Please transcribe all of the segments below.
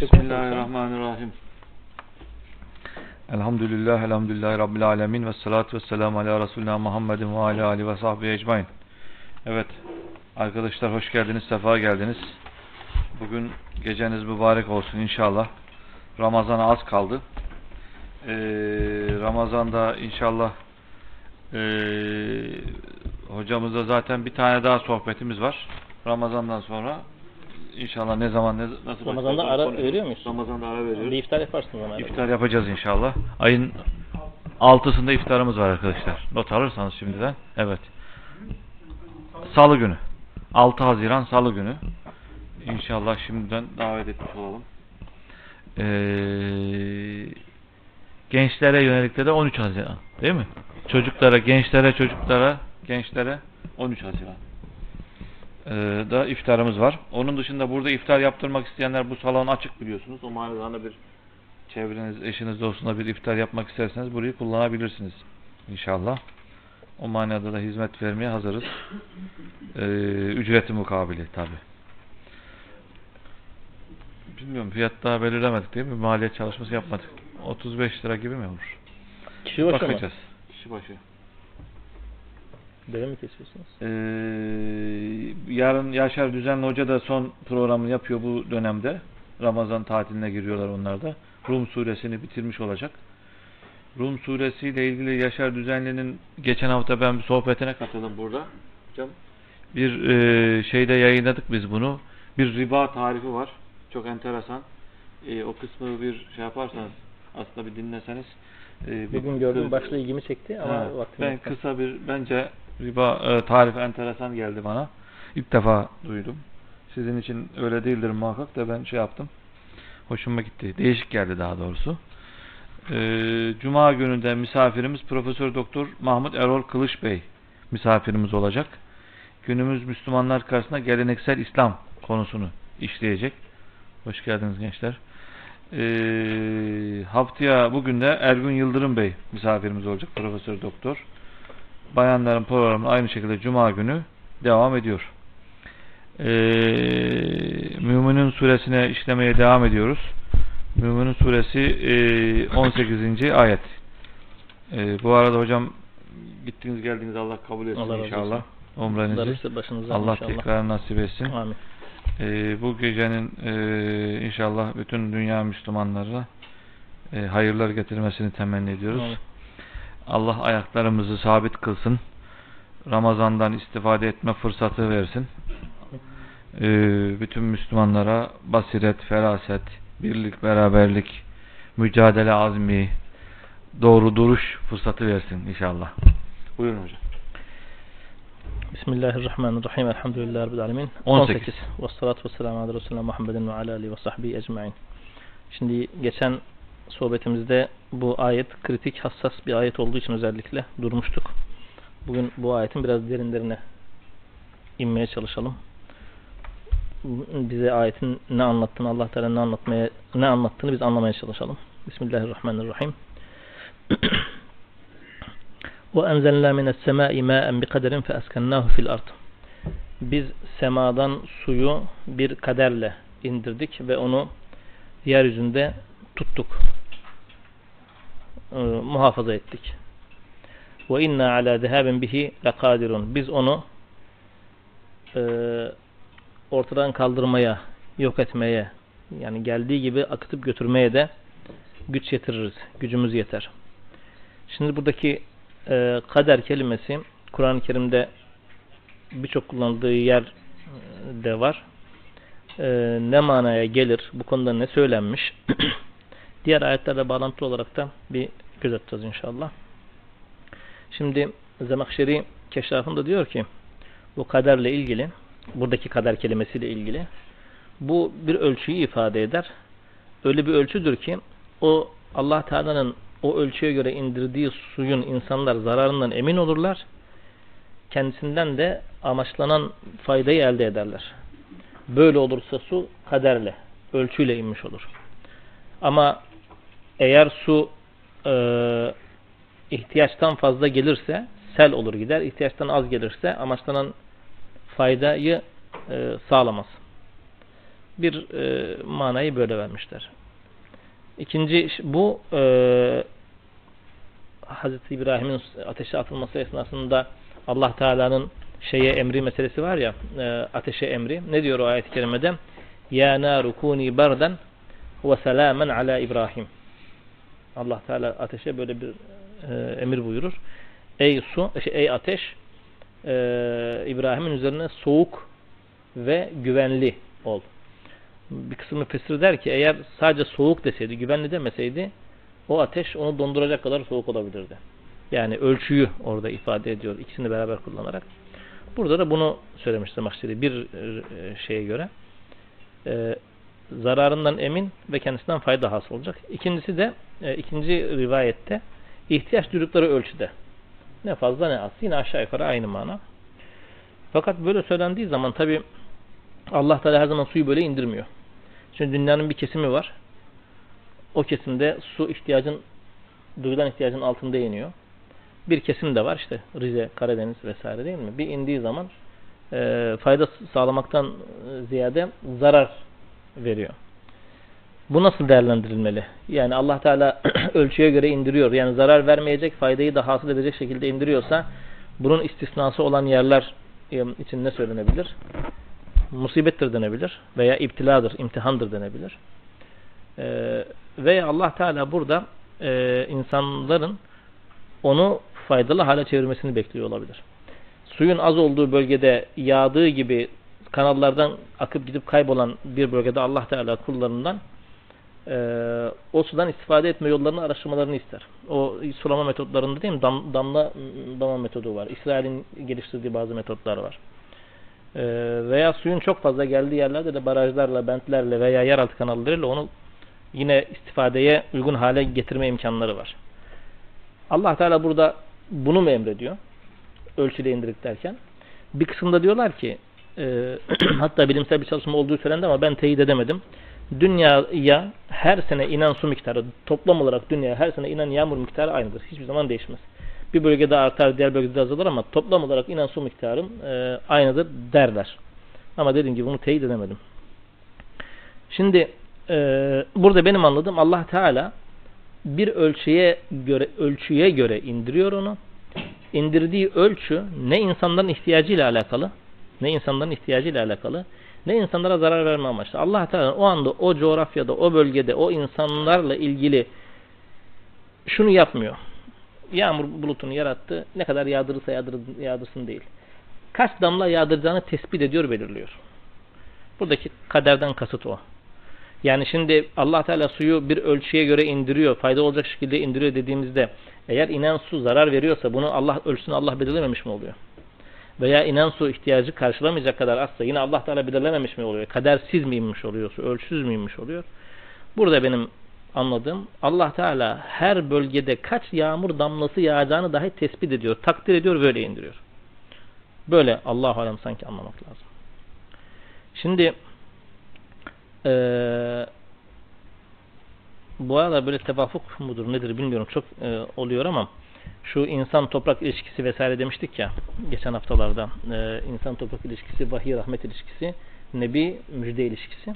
Bismillahirrahmanirrahim. Elhamdülillah, elhamdülillahi Rabbil alemin ve salatu ve selamu ala Resulina Muhammedin ve ala Ali ve sahbihi ecmain. Evet, arkadaşlar hoş geldiniz, sefa geldiniz. Bugün geceniz mübarek olsun inşallah. Ramazan'a az kaldı. Ee, Ramazan'da inşallah ee, hocamızda zaten bir tane daha sohbetimiz var. Ramazan'dan sonra İnşallah ne zaman ne nasıl Ramazan'da ara konuş- veriyor muyuz? Ramazan'da ara veriyoruz. Bir iftar yaparsınız ama. İftar yapacağız inşallah. Ayın 6'sında iftarımız var arkadaşlar. Not alırsanız şimdiden. Evet. Salı günü. 6 Haziran Salı günü. İnşallah şimdiden davet etmiş olalım. Ee, gençlere yönelik de 13 Haziran. Değil mi? Çocuklara, gençlere, çocuklara, gençlere 13 Haziran. Ee, da iftarımız var. Onun dışında burada iftar yaptırmak isteyenler bu salon açık biliyorsunuz. O manada bir çevreniz, eşiniz, dostuna bir iftar yapmak isterseniz burayı kullanabilirsiniz. İnşallah. O manada da hizmet vermeye hazırız. Ee, ücreti mukabili tabi. Bilmiyorum fiyat daha belirlemedik değil mi? Maliyet çalışması yapmadık. 35 lira gibi mi olur? Kişi başı mı? Bakacağız. Kişi başı. Böyle mi kesiyorsunuz? Ee, yarın Yaşar Düzenli Hoca da son programını yapıyor bu dönemde. Ramazan tatiline giriyorlar onlar da. Rum suresini bitirmiş olacak. Rum suresiyle ilgili Yaşar Düzenli'nin geçen hafta ben bir sohbetine katıldım burada. Hocam bir e, şeyde yayınladık biz bunu. Bir riba tarifi var. Çok enteresan. E, o kısmı bir şey yaparsanız aslında bir dinleseniz e, bir- Bugün gördüğüm başlığı ilgimi çekti ama Ha, ben kısa bir bence riba e, tarifi enteresan geldi bana. İlk defa duydum. Sizin için öyle değildir muhakkak da ben şey yaptım. Hoşuma gitti. Değişik geldi daha doğrusu. E, Cuma gününde misafirimiz Profesör Doktor Mahmut Erol Kılıç Bey misafirimiz olacak. Günümüz Müslümanlar karşısında geleneksel İslam konusunu işleyecek. Hoş geldiniz gençler. Ee, haftaya bugün de Ergün Yıldırım Bey misafirimiz olacak. Profesör Doktor. Bayanların programı aynı şekilde Cuma günü devam ediyor. Ee, Müminun suresine işlemeye devam ediyoruz. Müminun suresi e, 18. ayet. Ee, bu arada hocam gittiniz geldiniz Allah kabul etsin Allah inşallah. Umrenizi. Allah inşallah. tekrar nasip etsin. Amin. Ee, bu gecenin e, inşallah bütün dünya Müslümanlara e, hayırlar getirmesini temenni ediyoruz. Amin. Allah ayaklarımızı sabit kılsın. Ramazan'dan istifade etme fırsatı versin. Ee, bütün Müslümanlara basiret, feraset, birlik, beraberlik, mücadele azmi, doğru duruş fırsatı versin inşallah. Buyurun hocam. Bismillahirrahmanirrahim. Elhamdülillahi Rabbil Alemin. 18. Ve salatu ve selamu ala Resulüne Muhammedin ve ala alihi ve sahbihi ecmain. Şimdi geçen sohbetimizde bu ayet kritik, hassas bir ayet olduğu için özellikle durmuştuk. Bugün bu ayetin biraz derinlerine inmeye çalışalım. Bize ayetin ne anlattığını, Allah Teala ne anlatmaya ne anlattığını biz anlamaya çalışalım. Bismillahirrahmanirrahim. Ve enzelna mines semai ma'en bi kaderin fe eskennahu fil ard. Biz semadan suyu bir kaderle indirdik ve onu yeryüzünde tuttuk e, muhafaza ettik. Ve inna ala zehaben bihi lakadirun. Biz onu e, ortadan kaldırmaya, yok etmeye, yani geldiği gibi akıtıp götürmeye de güç yetiririz. Gücümüz yeter. Şimdi buradaki e, kader kelimesi Kur'an-ı Kerim'de birçok kullanıldığı yer e, de var. E, ne manaya gelir? Bu konuda ne söylenmiş? Diğer ayetlerle bağlantılı olarak da bir göz atacağız inşallah. Şimdi Zemahşeri Keşrafında diyor ki bu kaderle ilgili buradaki kader kelimesiyle ilgili bu bir ölçüyü ifade eder. Öyle bir ölçüdür ki o Allah Teala'nın o ölçüye göre indirdiği suyun insanlar zararından emin olurlar. Kendisinden de amaçlanan faydayı elde ederler. Böyle olursa su kaderle, ölçüyle inmiş olur. Ama eğer su e, ihtiyaçtan fazla gelirse sel olur gider. İhtiyaçtan az gelirse amaçlanan faydayı e, sağlamaz. Bir e, manayı böyle vermişler. İkinci bu e, Hazreti İbrahim'in ateşe atılması esnasında Allah Teala'nın şeye emri meselesi var ya e, ateşe emri. Ne diyor o ayet-i kerimede? Ya naru kuni bardan ve selamen ala İbrahim. Allah Teala ateşe böyle bir e, emir buyurur. Ey su, şey, ey ateş e, İbrahim'in üzerine soğuk ve güvenli ol. Bir kısmı fesir der ki eğer sadece soğuk deseydi, güvenli demeseydi o ateş onu donduracak kadar soğuk olabilirdi. Yani ölçüyü orada ifade ediyor. ikisini beraber kullanarak. Burada da bunu söylemiştir Mahşeri bir e, şeye göre. E, zararından emin ve kendisinden fayda hasıl olacak. İkincisi de e, ikinci rivayette ihtiyaç duydukları ölçüde. Ne fazla ne az. Yine aşağı yukarı aynı mana. Fakat böyle söylendiği zaman tabi Allah Teala her zaman suyu böyle indirmiyor. Şimdi dünyanın bir kesimi var. O kesimde su ihtiyacın duyulan ihtiyacın altında iniyor. Bir kesim de var işte Rize, Karadeniz vesaire değil mi? Bir indiği zaman e, fayda sağlamaktan ziyade zarar veriyor. Bu nasıl değerlendirilmeli? Yani Allah Teala ölçüye göre indiriyor. Yani zarar vermeyecek, faydayı da hasıl edecek şekilde indiriyorsa bunun istisnası olan yerler için ne söylenebilir? Musibettir denebilir veya iptiladır, imtihandır denebilir. Ee, ve Allah Teala burada e, insanların onu faydalı hale çevirmesini bekliyor olabilir. Suyun az olduğu bölgede yağdığı gibi kanallardan akıp gidip kaybolan bir bölgede Allah Teala kullarından e, o sudan istifade etme yollarını araştırmalarını ister. O sulama metotlarında değil mi? Dam, damla dama metodu var. İsrail'in geliştirdiği bazı metotlar var. E, veya suyun çok fazla geldiği yerlerde de barajlarla, bentlerle veya yeraltı kanallarıyla onu yine istifadeye uygun hale getirme imkanları var. Allah Teala burada bunu mu emrediyor? Ölçüde indirik derken. Bir kısımda diyorlar ki e, hatta bilimsel bir çalışma olduğu söylendi ama ben teyit edemedim. Dünyaya her sene inen su miktarı toplam olarak dünyaya her sene inen yağmur miktarı aynıdır. Hiçbir zaman değişmez. Bir bölgede artar, diğer bölgede azalır ama toplam olarak inen su miktarı e, aynıdır derler. Ama dediğim gibi bunu teyit edemedim. Şimdi e, burada benim anladığım Allah Teala bir ölçüye göre ölçüye göre indiriyor onu. İndirdiği ölçü ne insanların ihtiyacıyla alakalı, ne insanların ihtiyacıyla alakalı, ne insanlara zarar verme amaçlı. Allah Teala o anda o coğrafyada, o bölgede, o insanlarla ilgili şunu yapmıyor. Yağmur bulutunu yarattı. Ne kadar yağdırırsa yağdır, yağdırsın değil. Kaç damla yağdıracağını tespit ediyor, belirliyor. Buradaki kaderden kasıt o. Yani şimdi Allah Teala suyu bir ölçüye göre indiriyor, fayda olacak şekilde indiriyor dediğimizde eğer inen su zarar veriyorsa bunu Allah ölçüsünü Allah belirlememiş mi oluyor? Veya inen su ihtiyacı karşılamayacak kadar azsa yine Allah Teala belirlememiş mi oluyor? Kadersiz mi inmiş oluyor? Ölçüsüz mü inmiş oluyor? Burada benim anladığım Allah Teala her bölgede kaç yağmur damlası yağacağını dahi tespit ediyor, takdir ediyor, böyle indiriyor. Böyle Allah alem sanki anlamak lazım. Şimdi ee, bu arada böyle tevafuk mudur nedir bilmiyorum çok e, oluyor ama şu insan toprak ilişkisi vesaire demiştik ya geçen haftalarda e, insan toprak ilişkisi vahiy rahmet ilişkisi nebi müjde ilişkisi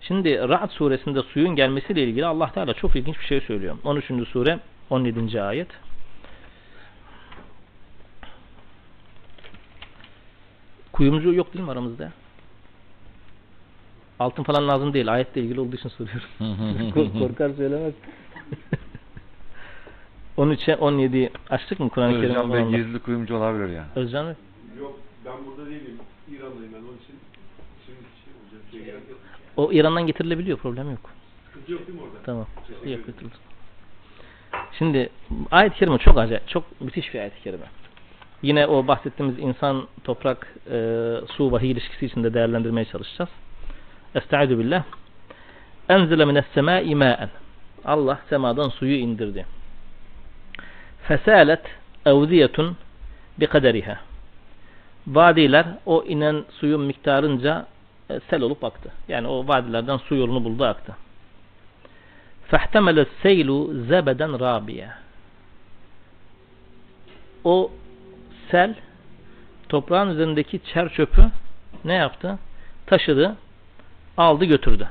şimdi Ra'd suresinde suyun gelmesiyle ilgili Allah Teala çok ilginç bir şey söylüyor 13. sure 17. ayet kuyumcu yok değil mi aramızda altın falan lazım değil. Ayetle ilgili olduğu için soruyorum. Korkar söylemez. 13'e 17 açtık mı Kur'an-ı Kerim? Özcan Bey gizli kuyumcu olabilir ya. Özcan Bey? Yok ben burada değilim. İranlıyım ben onun için. Şimdi şey olacak şey. O İran'dan getirilebiliyor. Problem yok. Sıkıntı yok değil mi orada? Tamam. Teşekkür Yok ederim. Şimdi ayet-i kerime çok acayip. Çok müthiş bir ayet-i kerime. Yine o bahsettiğimiz insan, toprak, e, su, vahiy ilişkisi içinde değerlendirmeye çalışacağız. Estaizu billah. Enzile mines semai ma'en. Allah semadan suyu indirdi fesalet evziyetun bi kaderiha. Vadiler o inen suyun miktarınca e, sel olup aktı. Yani o vadilerden su yolunu buldu aktı. Fehtemele seylu zebeden rabiye. O sel toprağın üzerindeki çer çöpü ne yaptı? Taşıdı, aldı götürdü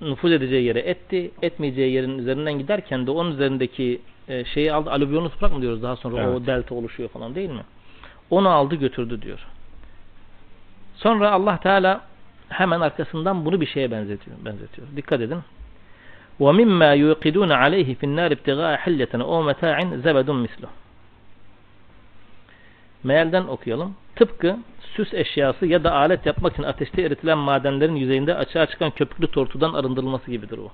Nüfuz edeceği yere etti. Etmeyeceği yerin üzerinden giderken de onun üzerindeki e, şeyi aldı. Alüvyonlu toprak mı diyoruz daha sonra Evet. o delta oluşuyor falan değil mi? Onu aldı götürdü diyor. Sonra Allah Teala hemen arkasından bunu bir şeye benzetiyor. benzetiyor. Dikkat edin. وَمِمَّا يُوقِدُونَ عَلَيْهِ فِي النَّارِ ابْتِغَاءَ حِلْيَةً اَوْ مَتَاعٍ زَبَدٌ مِثْلُهُ Mealden okuyalım. Tıpkı süs eşyası ya da alet yapmak için ateşte eritilen madenlerin yüzeyinde açığa çıkan köpüklü tortudan arındırılması gibidir o.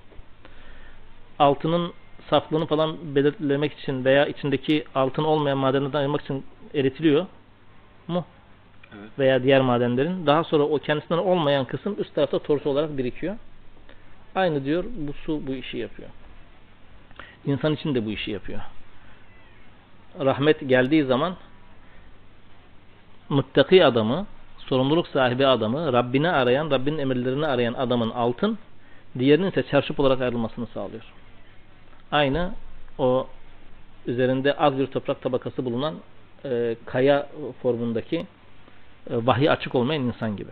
Altının saflığını falan belirlemek için veya içindeki altın olmayan madenlerden ayırmak için eritiliyor mu? Evet. Veya diğer madenlerin. Daha sonra o kendisinden olmayan kısım üst tarafta tortu olarak birikiyor. Aynı diyor bu su bu işi yapıyor. İnsan için de bu işi yapıyor. Rahmet geldiği zaman muttaki adamı, sorumluluk sahibi adamı, Rabbini arayan, Rabbinin emirlerini arayan adamın altın, diğerinin ise çarşıp olarak ayrılmasını sağlıyor. Aynı o üzerinde az bir toprak tabakası bulunan e, kaya formundaki e, vahiy açık olmayan insan gibi.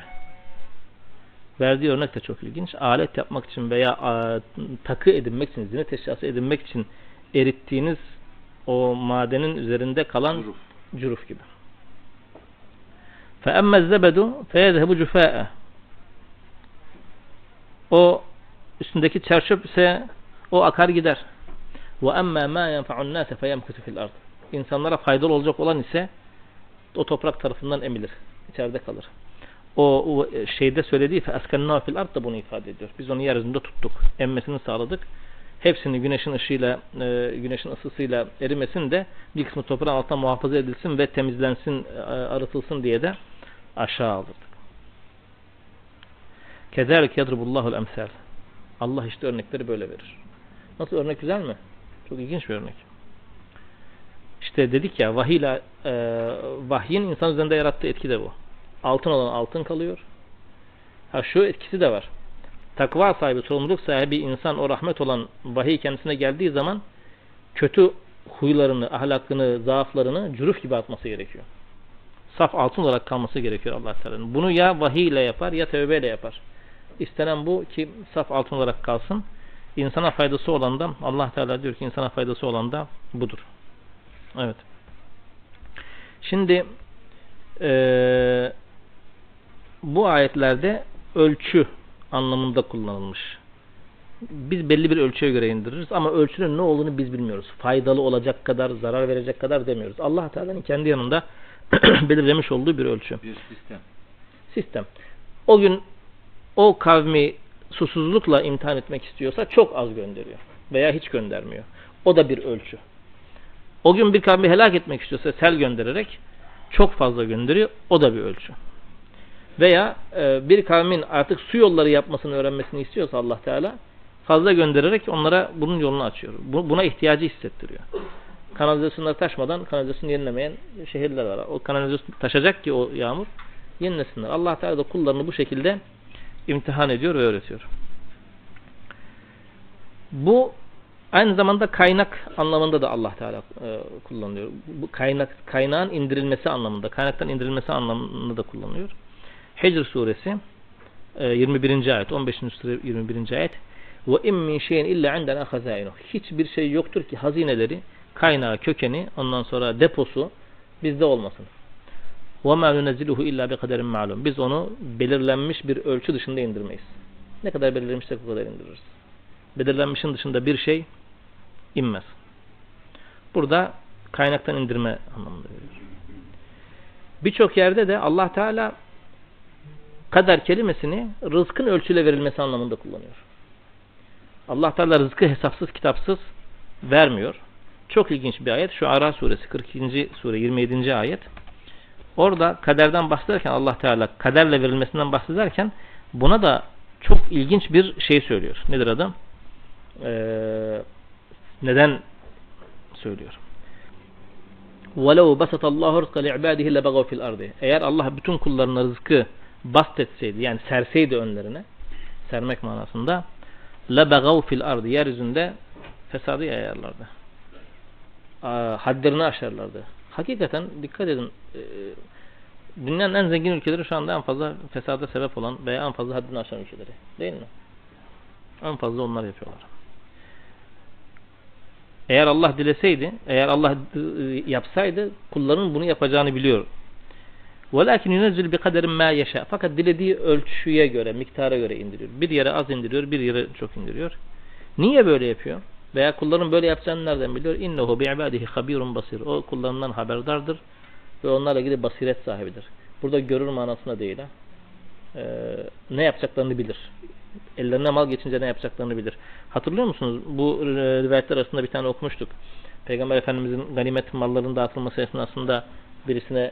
Verdiği örnek de çok ilginç. Alet yapmak için veya a, takı edinmek için, zine eşyası edinmek için erittiğiniz o madenin üzerinde kalan Huruf. cüruf gibi. فَأَمَّا الزَّبَدُ فَيَذْهَبُ جُفَاءَ O üstündeki çarşıp ise o akar gider. وَأَمَّا مَا يَنْفَعُ النَّاسَ فَيَمْكُتُ فِي الْأَرْضِ İnsanlara faydalı olacak olan ise o toprak tarafından emilir. içeride kalır. O, o şeyde söylediği فَاَسْكَنَّا fil ard da bunu ifade ediyor. Biz onu yeryüzünde tuttuk. Emmesini sağladık. Hepsini güneşin ışığıyla, e, güneşin ısısıyla erimesin de bir kısmı toprağın altına muhafaza edilsin ve temizlensin, e, arıtılsın diye de aşağı aldırdık. Kezalik yadrubullahul emsal. Allah işte örnekleri böyle verir. Nasıl örnek güzel mi? Çok ilginç bir örnek. İşte dedik ya vahiyle e, vahyin insan üzerinde yarattığı etki de bu. Altın olan altın kalıyor. Ha şu etkisi de var. Takva sahibi, sorumluluk sahibi insan o rahmet olan vahiy kendisine geldiği zaman kötü huylarını, ahlakını, zaaflarını cüruf gibi atması gerekiyor. Saf altın olarak kalması gerekiyor Allah Teala'nın. Bunu ya vahiy ile yapar ya tövbeyle yapar. İstenen bu ki saf altın olarak kalsın. İnsana faydası olan da Allah Teala diyor ki insana faydası olan da budur. Evet. Şimdi eee bu ayetlerde ölçü anlamında kullanılmış. Biz belli bir ölçüye göre indiririz ama ölçünün ne olduğunu biz bilmiyoruz. Faydalı olacak kadar, zarar verecek kadar demiyoruz. Allah Teala'nın kendi yanında belirlemiş olduğu bir ölçü. Bir sistem. Sistem. O gün o kavmi susuzlukla imtihan etmek istiyorsa çok az gönderiyor. Veya hiç göndermiyor. O da bir ölçü. O gün bir kavmi helak etmek istiyorsa sel göndererek çok fazla gönderiyor. O da bir ölçü. Veya e, bir kavmin artık su yolları yapmasını öğrenmesini istiyorsa Allah Teala fazla göndererek onlara bunun yolunu açıyor. Bu, buna ihtiyacı hissettiriyor. Kanalizasyonları taşmadan kanalizasyonu yenilemeyen şehirler var. O kanalizasyon taşacak ki o yağmur yenilesinler. Allah Teala da kullarını bu şekilde imtihan ediyor ve öğretiyor. Bu aynı zamanda kaynak anlamında da Allah Teala e, kullanılıyor. Bu kaynak kaynağın indirilmesi anlamında, kaynaktan indirilmesi anlamında da kullanılıyor. Hicr suresi 21. ayet 15. sure 21. ayet ve in min şeyin illa indena hazainu. Hiçbir şey yoktur ki hazineleri, kaynağı, kökeni, ondan sonra deposu bizde olmasın. Nunziluhu illa bi kaderin ma'lum. Biz onu belirlenmiş bir ölçü dışında indirmeyiz. Ne kadar belirlenmişsek o kadar indiririz. Belirlenmişin dışında bir şey inmez. Burada kaynaktan indirme anlamında veriyor. Birçok yerde de Allah Teala kader kelimesini rızkın ölçüyle verilmesi anlamında kullanıyor. Allah Teala rızkı hesapsız kitapsız vermiyor. Çok ilginç bir ayet. Şu Ara suresi 42. sure 27. ayet. Orada kaderden bahsederken Allah Teala kaderle verilmesinden bahsederken buna da çok ilginç bir şey söylüyor. Nedir adı? Ee, neden söylüyor? وَلَوْ بَسَطَ اللّٰهُ رِزْقَ لِعْبَادِهِ لَبَغَوْ فِي الْأَرْضِ Eğer Allah bütün kullarına rızkı bast etseydi yani serseydi önlerine sermek manasında لَبَغَوْ fil ardı yeryüzünde fesadı yayarlardı. Hadlerini aşarlardı. Hakikaten dikkat edin Dünyanın en zengin ülkeleri şu anda en fazla fesada sebep olan veya en fazla haddini aşan ülkeleri. Değil mi? En fazla onlar yapıyorlar. Eğer Allah dileseydi, eğer Allah e, yapsaydı kulların bunu yapacağını biliyor. وَلَكِنْ يُنَزِّلْ بِقَدَرٍ مَا يَشَاء Fakat dilediği ölçüye göre, miktara göre indiriyor. Bir yere az indiriyor, bir yere çok indiriyor. Niye böyle yapıyor? Veya kulların böyle yapacağını nereden biliyor? İnnehu bi'ibadihi habirun basir. O kullarından haberdardır ve onlarla ilgili basiret sahibidir. Burada görür manasına değil ha. Ee, ne yapacaklarını bilir. Ellerine mal geçince ne yapacaklarını bilir. Hatırlıyor musunuz? Bu e, rivayetler arasında bir tane okumuştuk. Peygamber Efendimizin ganimet mallarının dağıtılması esnasında birisine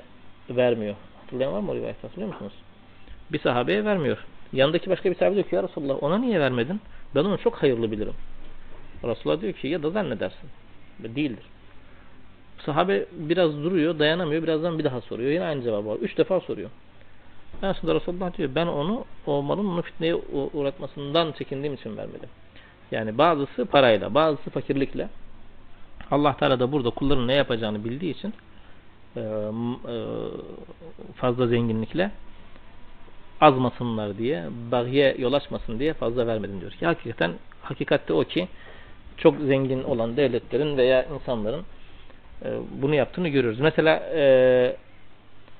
vermiyor. Hatırlayan var mı o rivayeti? Hatırlıyor musunuz? Bir sahabeye vermiyor. Yanındaki başka bir sahabe diyor ki ya Resulallah ona niye vermedin? Ben onu çok hayırlı bilirim. Resulullah diyor ki ya da zannedersin. Değildir. Sahabe biraz duruyor, dayanamıyor. Birazdan bir daha soruyor. Yine aynı cevabı var. Üç defa soruyor. En sonunda Resulullah diyor ben onu o malın onu fitneye uğratmasından çekindiğim için vermedim. Yani bazısı parayla, bazısı fakirlikle. Allah Teala da burada kulların ne yapacağını bildiği için e, e, fazla zenginlikle azmasınlar diye, bagiye yol açmasın diye fazla vermedim diyor. Ki hakikaten hakikatte o ki çok zengin olan devletlerin veya insanların e, bunu yaptığını görüyoruz. Mesela e,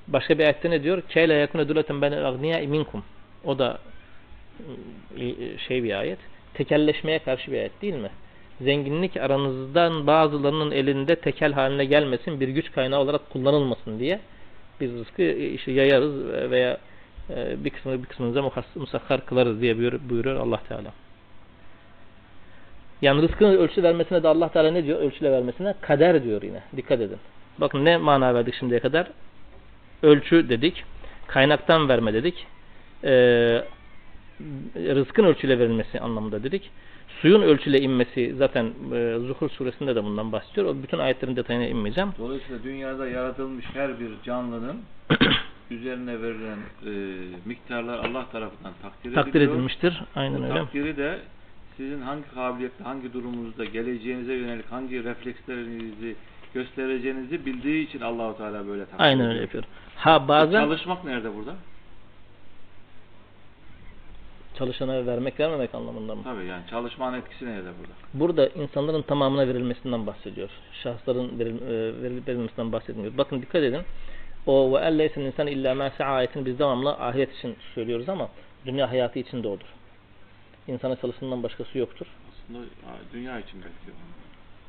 başka bir ayette ne diyor? Keyla yakune duleten ben agniya minkum. O da e, şey bir ayet. Tekelleşmeye karşı bir ayet değil mi? Zenginlik aranızdan bazılarının elinde tekel haline gelmesin, bir güç kaynağı olarak kullanılmasın diye biz rızkı e, işte yayarız veya e, bir kısmını bir kısmınıza musakhar kılarız diye buyur- buyuruyor Allah Teala. Yani rızkın ölçü vermesine de Allah Teala ne diyor? Ölçüle vermesine kader diyor yine. Dikkat edin. Bakın ne mana verdik şimdiye kadar? Ölçü dedik. Kaynaktan verme dedik. Ee, rızkın ölçüle verilmesi anlamında dedik. Suyun ölçüle inmesi zaten e, Zuhur suresinde de bundan bahsediyor. O bütün ayetlerin detayına inmeyeceğim. Dolayısıyla dünyada yaratılmış her bir canlının üzerine verilen e, miktarlar Allah tarafından takdir, Takdir ediliyor. edilmiştir. Aynen Bu öyle. takdiri de sizin hangi kabiliyette, hangi durumunuzda, geleceğinize yönelik hangi reflekslerinizi göstereceğinizi bildiği için Allahu Teala böyle takdir Aynen öyle yapıyor. Ha bazen Çalışmak nerede burada? çalışana vermek vermemek anlamında mı? Tabii yani çalışmanın etkisi nerede burada? Burada insanların tamamına verilmesinden bahsediyor. Şahısların veril, e, veril- verilmesinden bahsetmiyor. Bakın dikkat edin. O ve elleysen insan illa ma biz devamlı ahiret için söylüyoruz ama dünya hayatı için de odur. İnsana çalışından başkası yoktur. Aslında dünya için belki.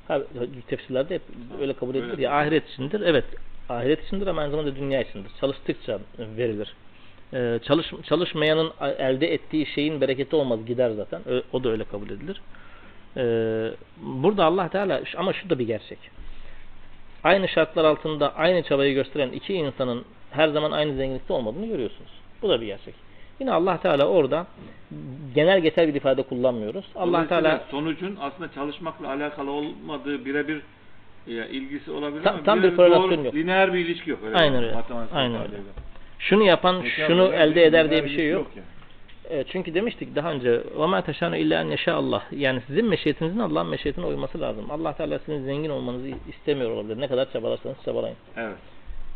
Ha, tefsirlerde hep öyle kabul edilir ya tabii. ahiret içindir. Evet ahiret içindir ama aynı zamanda dünya içindir. Çalıştıkça verilir. Ee, çalış, çalışmayanın elde ettiği şeyin bereketi olmaz gider zaten. O da öyle kabul edilir. Ee, burada Allah Teala ama şu da bir gerçek. Aynı şartlar altında aynı çabayı gösteren iki insanın her zaman aynı zenginlikte olmadığını görüyorsunuz. Bu da bir gerçek. Yine Allah Teala orada genel geçer bir ifade kullanmıyoruz. Allah Dolayısıyla Teala sonucun aslında çalışmakla alakalı olmadığı birebir ya, ilgisi olabilir Tam- ama tam bir birebir korelasyon doğru, yok. Lineer bir ilişki yok. Öyle Aynen bir öyle. matematik Aynen öyle. ifadeyle. şunu yapan Zeka şunu böyle elde bir eder lineer diye bir şey ilişki yok. yani. Evet, çünkü demiştik daha önce وَمَا تَشَانُ اِلَّا اَنْ يَشَاءَ Allah. Yani sizin meşiyetinizin Allah'ın meşiyetine uyması lazım. Allah Teala sizin zengin olmanızı istemiyor olabilir. Ne kadar çabalarsanız çabalayın. Evet.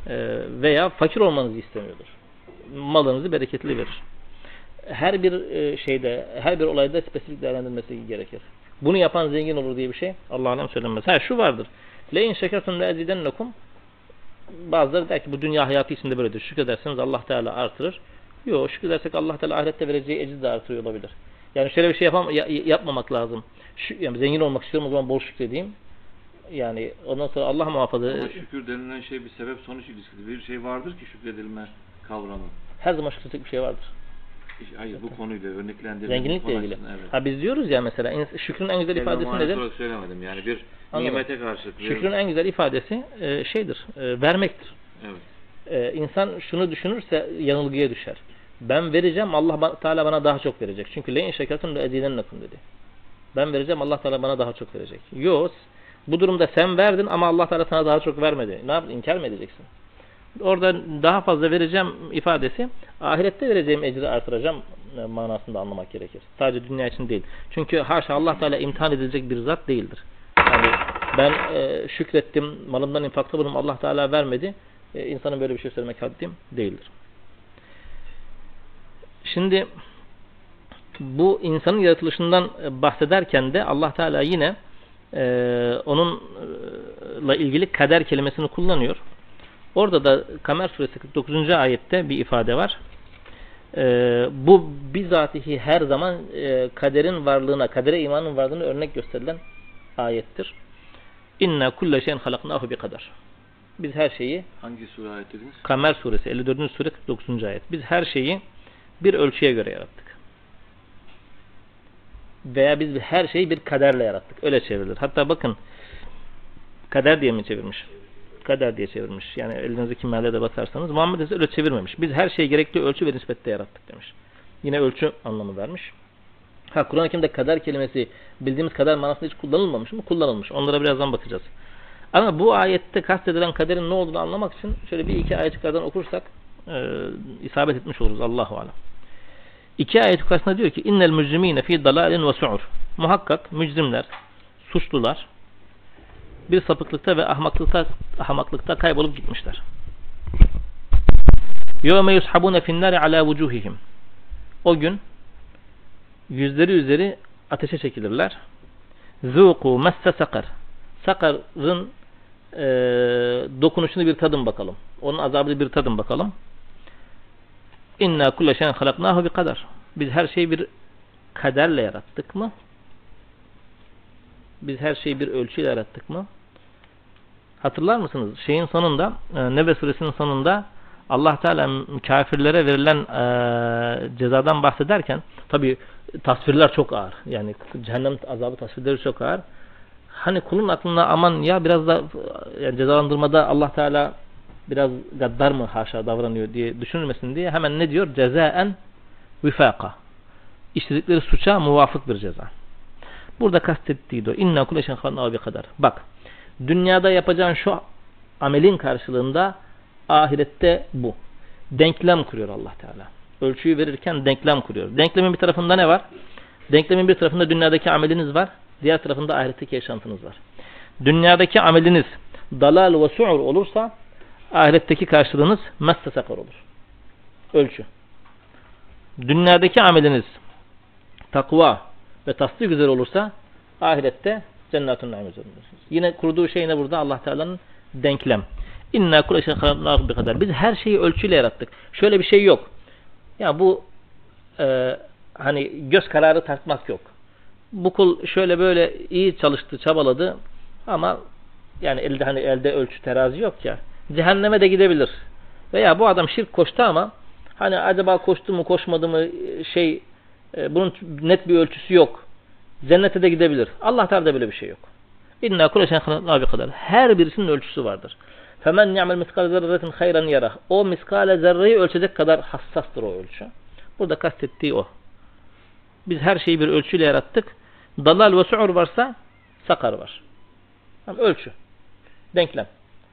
Ee, veya fakir olmanızı istemiyordur. Malınızı bereketli verir. Her bir e, şeyde, her bir olayda spesifik değerlendirilmesi gerekir. Bunu yapan zengin olur diye bir şey Allah alem söylenmez. Ha şu vardır. Le in şekertum le ezidennekum Bazıları der ki bu dünya hayatı içinde böyledir. Şükrederseniz Allah Teala artırır. Yok şükredersek Allah Teala ahirette vereceği ecri de artırıyor olabilir. Yani şöyle bir şey yapam ya- yapmamak lazım. Şu, yani zengin olmak istiyorum o zaman bol şükredeyim. Yani ondan sonra Allah muhafaza Ama şükür denilen şey bir sebep sonuç ilişkisi. Bir şey vardır ki şükredilme kavramı. her zaman şükredecek bir şey vardır. Hayır bu konuyla örneklendirdiğimiz Zenginlikle ilgili. Evet. Ha biz diyoruz ya mesela şükrün en güzel ifadesi manası nedir? söylemedim. Yani bir Anladım. nimete karşı. Şükrün en güzel ifadesi e, şeydir, e, vermektir. Evet. E, insan şunu düşünürse yanılgıya düşer. Ben vereceğim Allah Teala bana daha çok verecek. Çünkü leyin şekertum le ezidennekum dedi. Ben vereceğim Allah Teala bana daha çok verecek. Yok. Bu durumda sen verdin ama Allah Teala sana daha çok vermedi. Ne yaptın? İnkar mı edeceksin? Orada daha fazla vereceğim ifadesi ahirette vereceğim ecri artıracağım e, manasında anlamak gerekir. Sadece dünya için değil. Çünkü haşa Allah Teala imtihan edilecek bir zat değildir. Yani ben e, şükrettim, malımdan infakta bulundum, Allah Teala vermedi. E, insanın böyle bir şey söylemek haddim değildir. Şimdi bu insanın yaratılışından e, bahsederken de Allah Teala yine e, onunla ilgili kader kelimesini kullanıyor. Orada da Kamer suresi 49. ayette bir ifade var. E, bu bizatihi her zaman e, kaderin varlığına, kadere imanın varlığına örnek gösterilen ayettir. İnna kulle şeyin halaknahu bi kadar. Biz her şeyi Hangi sure ayet dediniz? Kamer suresi 54. sure 49. ayet. Biz her şeyi bir ölçüye göre yarattık. Veya biz her şeyi bir kaderle yarattık. Öyle çevrilir. Hatta bakın kader diye mi çevirmiş? Kader diye çevirmiş. Yani elinizdeki meallere bakarsanız Muhammed ise öyle çevirmemiş. Biz her şeyi gerekli ölçü ve nispette yarattık demiş. Yine ölçü anlamı vermiş. Ha Kur'an-ı Kerim'de kader kelimesi bildiğimiz kader manasında hiç kullanılmamış mı? Kullanılmış. Onlara birazdan bakacağız. Ama bu ayette kastedilen kaderin ne olduğunu anlamak için şöyle bir iki ayet yukarıdan okursak e, isabet etmiş oluruz. Allahu alem. İki ayet yukarısında diyor ki innel mücrimine fi dalalin ve su'ur. Muhakkak mücrimler, suçlular bir sapıklıkta ve ahmaklıkta ahmaklıkta kaybolup gitmişler. Yevme yushabune finnari ala vucuhihim. O gün yüzleri üzeri ateşe çekilirler. Zuku messe sakar. Sakar'ın e, dokunuşunu bir tadın bakalım. Onun azabını bir tadın bakalım. İnna kulle şeyin halaknahu bi kadar. Biz her şeyi bir kaderle yarattık mı? Biz her şeyi bir ölçüyle yarattık mı? Hatırlar mısınız? Şeyin sonunda, e, Nebe suresinin sonunda Allah Teala kafirlere verilen e, cezadan bahsederken tabi tasvirler çok ağır. Yani cehennem azabı tasvirleri çok ağır. Hani kulun aklına aman ya biraz da yani cezalandırmada Allah Teala biraz gaddar mı haşa davranıyor diye düşünülmesin diye hemen ne diyor? Cezaen vifaka. İşledikleri suça muvafık bir ceza. Burada kastettiği de. İnna halna bir kadar. Bak. Dünyada yapacağın şu amelin karşılığında ahirette bu. Denklem kuruyor Allah Teala. Ölçüyü verirken denklem kuruyor. Denklemin bir tarafında ne var? Denklemin bir tarafında dünyadaki ameliniz var. Diğer tarafında ahiretteki yaşantınız var. Dünyadaki ameliniz dalal ve su'ur olursa ahiretteki karşılığınız messe sakar olur. Ölçü. Dünyadaki ameliniz takva ve tasdik üzere olursa ahirette cennetun naim. Yine kurduğu şey ne burada? Allah Teala'nın denklem. İnna kule şeyin bir kadar. Biz her şeyi ölçüyle yarattık. Şöyle bir şey yok. Ya bu e, hani göz kararı tartmak yok. Bu kul şöyle böyle iyi çalıştı, çabaladı ama yani elde hani elde ölçü terazi yok ya. Cehenneme de gidebilir. Veya bu adam şirk koştu ama hani acaba koştu mu koşmadı mı şey e, bunun net bir ölçüsü yok. Cennete de gidebilir. Allah Teala böyle bir şey yok. İnna şeyin bir kadar. Her birisinin ölçüsü vardır. Femen ni'mel miskale zerretin hayran yarah. O miskale zerreyi ölçecek kadar hassastır o ölçü. Burada kastettiği o. Biz her şeyi bir ölçüyle yarattık. Dalal ve su'ur varsa sakar var. Tamam, ölçü. Denklem.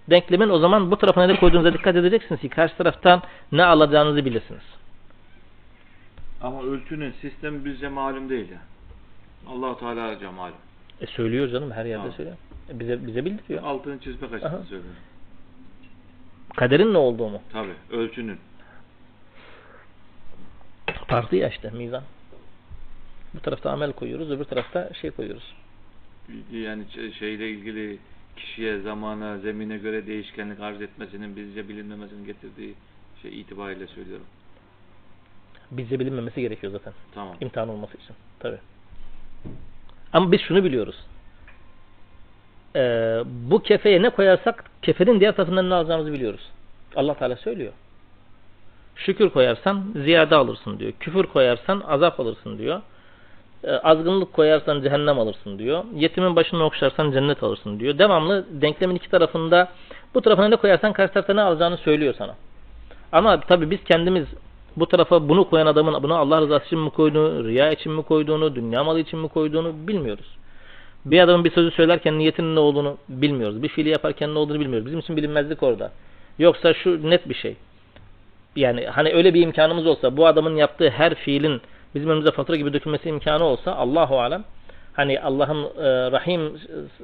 Denklemin o zaman bu tarafına ne koyduğunuza dikkat edeceksiniz ki karşı taraftan ne alacağınızı bilirsiniz. Ama ölçünün sistemi bize malum değil ya. Allah Teala'ca malum. E söylüyor canım her yerde Tamam. söylüyor. E bize bize bildiriyor. Altını çizmek Aha. açısından söylüyorum. Kaderin ne olduğunu. Tabi ölçünün. Farklı ya işte mizan. Bu tarafta amel koyuyoruz, öbür tarafta şey koyuyoruz. Yani ç- şeyle ilgili kişiye, zamana, zemine göre değişkenlik arz etmesinin bizce bilinmemesinin getirdiği şey itibariyle söylüyorum. Bize bilinmemesi gerekiyor zaten. Tamam. İmtihan olması için. Tabi. Ama biz şunu biliyoruz. Ee, bu kefeye ne koyarsak kefenin diğer tarafından ne alacağımızı biliyoruz. Allah Teala söylüyor. Şükür koyarsan ziyade alırsın diyor. Küfür koyarsan azap alırsın diyor. Ee, azgınlık koyarsan cehennem alırsın diyor. Yetimin başını okşarsan cennet alırsın diyor. Devamlı denklemin iki tarafında bu tarafına ne koyarsan karşı tarafta ne alacağını söylüyor sana. Ama tabi biz kendimiz bu tarafa bunu koyan adamın bunu Allah rızası için mi koyduğunu, riya için mi koyduğunu, dünya malı için mi koyduğunu bilmiyoruz. Bir adamın bir sözü söylerken niyetinin ne olduğunu bilmiyoruz. Bir fiili yaparken ne olduğunu bilmiyoruz. Bizim için bilinmezlik orada. Yoksa şu net bir şey. Yani hani öyle bir imkanımız olsa bu adamın yaptığı her fiilin bizim önümüze fatura gibi dökülmesi imkanı olsa Allahu alem hani Allah'ın e, Rahim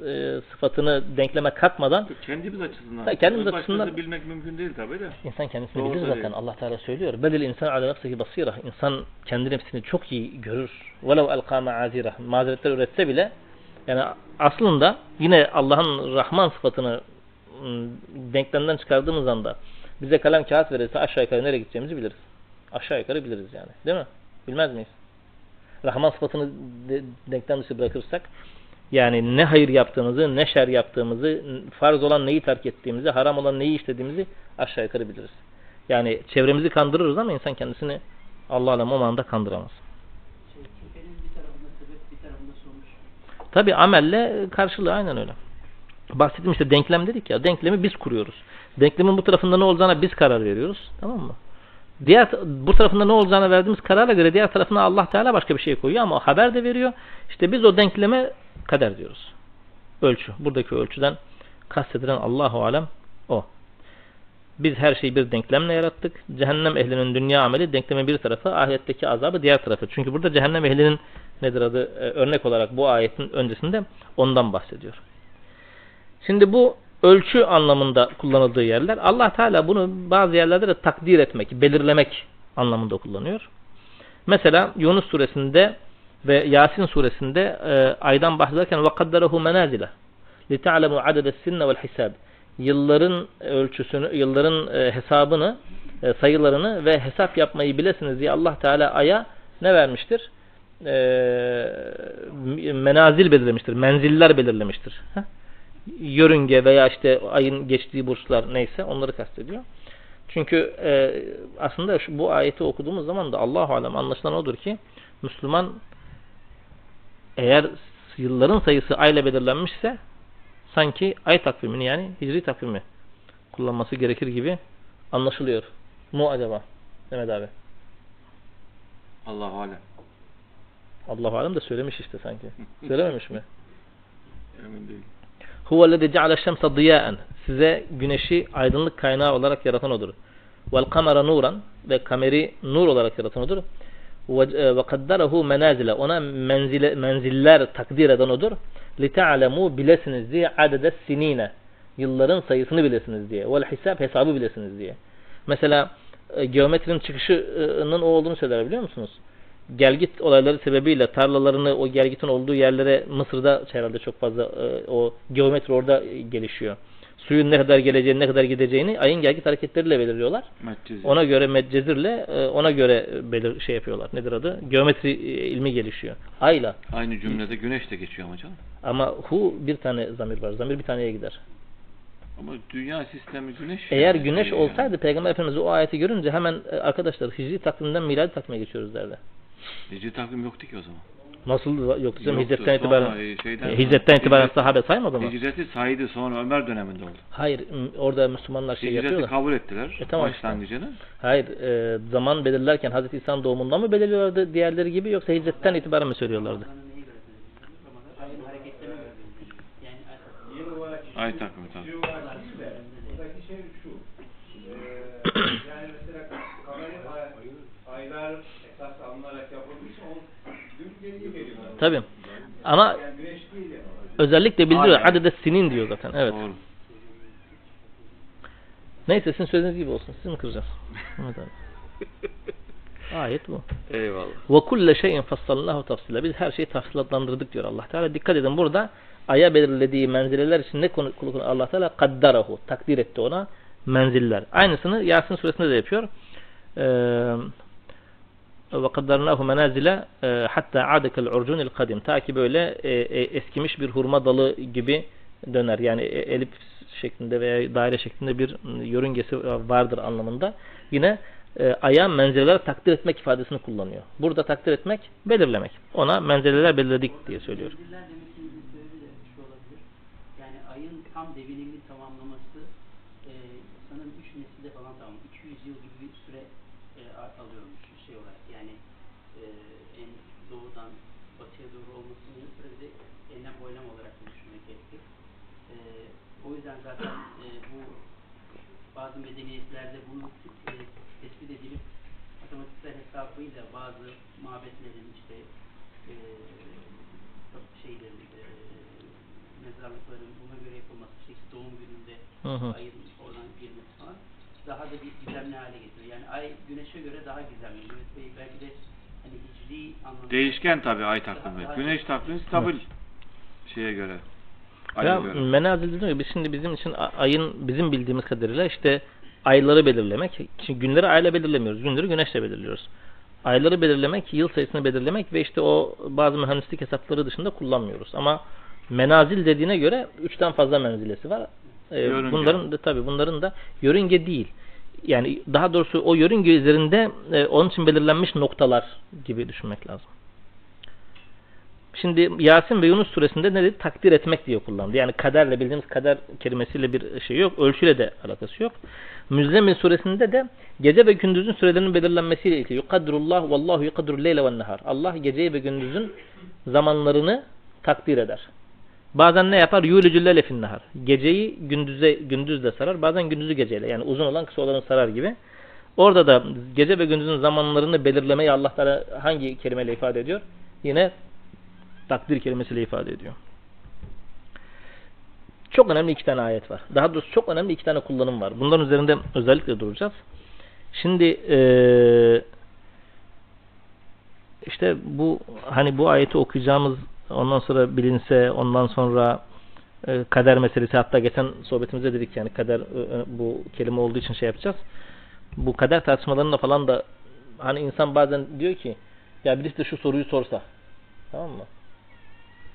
e, sıfatını denkleme katmadan Kendimiz açısından. Ha, kendimiz Başkası açısından- bilmek mümkün değil tabii de. insan kendisini Doğru bilir zaten. Allah Teala söylüyor. Belil insan ala nefsihi basira. İnsan kendi nefsini çok iyi görür. Velev elqa ma'azira. Mazeretler üretse bile yani aslında yine Allah'ın Rahman sıfatını ım, denklemden çıkardığımız anda bize kalem kağıt verirse aşağı yukarı nereye gideceğimizi biliriz. Aşağı yukarı biliriz yani. Değil mi? Bilmez miyiz? Rahman sıfatını de, denklem dışı bırakırsak yani ne hayır yaptığımızı, ne şer yaptığımızı, farz olan neyi terk ettiğimizi, haram olan neyi işlediğimizi aşağı yukarı biliriz. Yani çevremizi kandırırız ama insan kendisini Allah alem o manada kandıramaz. Şey. Tabi amelle karşılığı aynen öyle. Bahsettim işte denklem dedik ya. Denklemi biz kuruyoruz. Denklemin bu tarafında ne olacağına biz karar veriyoruz. Tamam mı? Diğer bu tarafında ne olacağına verdiğimiz karara göre diğer tarafına Allah Teala başka bir şey koyuyor ama o haber de veriyor. İşte biz o denkleme kader diyoruz. Ölçü. Buradaki ölçüden kastedilen Allahu alem o. Biz her şeyi bir denklemle yarattık. Cehennem ehlinin dünya ameli denklemin bir tarafı, ahiretteki azabı diğer tarafı. Çünkü burada cehennem ehlinin nedir adı e, örnek olarak bu ayetin öncesinde ondan bahsediyor. Şimdi bu ölçü anlamında kullanıldığı yerler. Allah Teala bunu bazı yerlerde de takdir etmek, belirlemek anlamında kullanıyor. Mesela Yunus suresinde ve Yasin suresinde e, aydan bahsederken vakadderehu menazile li ta'lemu adede sinne vel hisab. Yılların ölçüsünü, yılların e, hesabını, e, sayılarını ve hesap yapmayı bilesiniz diye Allah Teala aya ne vermiştir? E, menazil belirlemiştir, menziller belirlemiştir. Heh yörünge veya işte ayın geçtiği burçlar neyse onları kastediyor. Çünkü e, aslında şu, bu ayeti okuduğumuz zaman da Allahu alem anlaşılan odur ki Müslüman eğer yılların sayısı ayla belirlenmişse sanki ay takvimini yani hicri takvimi kullanması gerekir gibi anlaşılıyor. Mu acaba? Mehmet abi. Allahu alem. Allahu alem de söylemiş işte sanki. Söylememiş mi? Emin değilim. Huvellezî ceale şemse diyaen. Size güneşi aydınlık kaynağı olarak yaratan odur. Vel kamera nuran ve kameri nur olarak yaratan odur. Ve kaddarahu menazile. Ona menzile, menziller takdir eden odur. Li ta'lemu bilesiniz diye adede sinine. Yılların sayısını bilesiniz diye. Vel hisab hesabı bilesiniz diye. Mesela e, geometrinin çıkışının o olduğunu söyler biliyor musunuz? Gelgit olayları sebebiyle tarlalarını o gelgitin olduğu yerlere Mısır'da herhalde çok fazla e, o geometri orada gelişiyor. Suyun ne kadar geleceğini, ne kadar gideceğini ayın gelgit hareketleriyle belirliyorlar. Medcezir. Ona göre medcezirle e, ona göre belir şey yapıyorlar. Nedir adı? Geometri e, ilmi gelişiyor. Ayla. Aynı cümlede güneş de geçiyor ama canım. Ama hu bir tane zamir var. Zamir bir taneye gider. Ama dünya sistemi güneş. Eğer yani. güneş Yani. olsaydı Peygamber Efendimiz o ayeti görünce hemen e, arkadaşlar hicri takvimden miladi takvime geçiyoruz derdi. Hicri takvim yoktu ki o zaman. Nasıl yoktu canım Yoktu. hicretten itibaren e, şeyden e, sonra- hicretten itibaren Hicret- sahabe saymadı mı? Hicreti saydı sonra Ömer döneminde oldu. Hayır, orada Müslümanlar şey Hicreti yapıyorlar. kabul ettiler. E, tamam işte. başlangıcını. Hayır, e, zaman belirlerken Hazreti İsa'nın doğumundan mı belirliyorlardı diğerleri gibi yoksa hicretten itibaren mi söylüyorlardı? Ay- takvimi buradaki şey şu. Eee yani mesela aylar esas alınarak yapılmışsa onun Tabii. Ama özellikle bildiriyor. Adede sinin diyor zaten. Evet. Doğru. Neyse sizin söylediğiniz gibi olsun. Siz mi kıracağız? Evet abi. Ayet bu. Eyvallah. Ve kulle şeyin fassalnahu tafsila. Biz her şeyi tafsilatlandırdık diyor Allah Teala. Dikkat edin burada aya belirlediği menzileler için ne konu- Allah Teala kaddarahu. Takdir etti ona menziller. Aynısını Yasin suresinde de yapıyor. Ee, ve kaddarnahu menazile hatta adekel urcunil kadim. Ta ki böyle e, e, eskimiş bir hurma dalı gibi döner. Yani e, elip şeklinde veya daire şeklinde bir yörüngesi vardır anlamında. Yine e, aya menzileler takdir etmek ifadesini kullanıyor. Burada takdir etmek, belirlemek. Ona menzileler belirledik diye söylüyor. Menziller demesinin sebebi de şu olabilir. Yani ayın tam devinimini tamamlaması e, sanırım 3 nesilde falan tamam. 200 yıl gibi bir süre e, a- alıyormuş şey olarak. Yani e, en doğudan batıya doğru olmasının yanı sıra bir de enlem boylam olarak da düşünmek gerekir. E, o yüzden zaten e, bu bazı medeniyetlerde bunu e, tespit edilip matematiksel hesabıyla bazı mabetlerin işte e, şeylerin, e, mezarlıkların buna göre yapılması, işte doğum gününde Hı hı. ayın oradan girmesi falan daha da bir gizemli hale getiriyor. Yani ay güneşe göre daha gizemli. Mehmet Bey belki de hani hicri anlamda Değişken tabii ay takvimi. Güneş takvimi stabil şeye göre. Aya Ya göre. menazil dediğim gibi biz şimdi bizim için a- ayın bizim bildiğimiz kadarıyla işte ayları belirlemek. Şimdi günleri ayla belirlemiyoruz. Günleri güneşle belirliyoruz. Ayları belirlemek, yıl sayısını belirlemek ve işte o bazı mühendislik hesapları dışında kullanmıyoruz. Ama menazil dediğine göre üçten fazla menzilesi var. Ee, Yörünge. bunların da tabii bunların da yörünge değil. Yani daha doğrusu o yörünge üzerinde e, onun için belirlenmiş noktalar gibi düşünmek lazım. Şimdi Yasin ve Yunus suresinde ne dedi? Takdir etmek diye kullandı. Yani kaderle bildiğimiz kader kelimesiyle bir şey yok. Ölçüyle de alakası yok. Müzzemmil suresinde de gece ve gündüzün sürelerinin belirlenmesiyle ilgili. Yukadrullah vallahu yukadrul leyle ve nehar. Allah geceyi ve gündüzün zamanlarını takdir eder. Bazen ne yapar? Yulicül lele fin nehar. Geceyi gündüze gündüzle sarar. Bazen gündüzü geceyle. Yani uzun olan kısa olanı sarar gibi. Orada da gece ve gündüzün zamanlarını belirlemeyi Allah Teala hangi kelimeyle ifade ediyor? Yine takdir kelimesiyle ifade ediyor. Çok önemli iki tane ayet var. Daha doğrusu çok önemli iki tane kullanım var. Bunların üzerinde özellikle duracağız. Şimdi eee, işte bu hani bu ayeti okuyacağımız ondan sonra bilinse ondan sonra e, kader meselesi hatta geçen sohbetimizde dedik yani kader e, e, bu kelime olduğu için şey yapacağız. Bu kader tartışmalarında falan da hani insan bazen diyor ki ya birisi de şu soruyu sorsa tamam mı?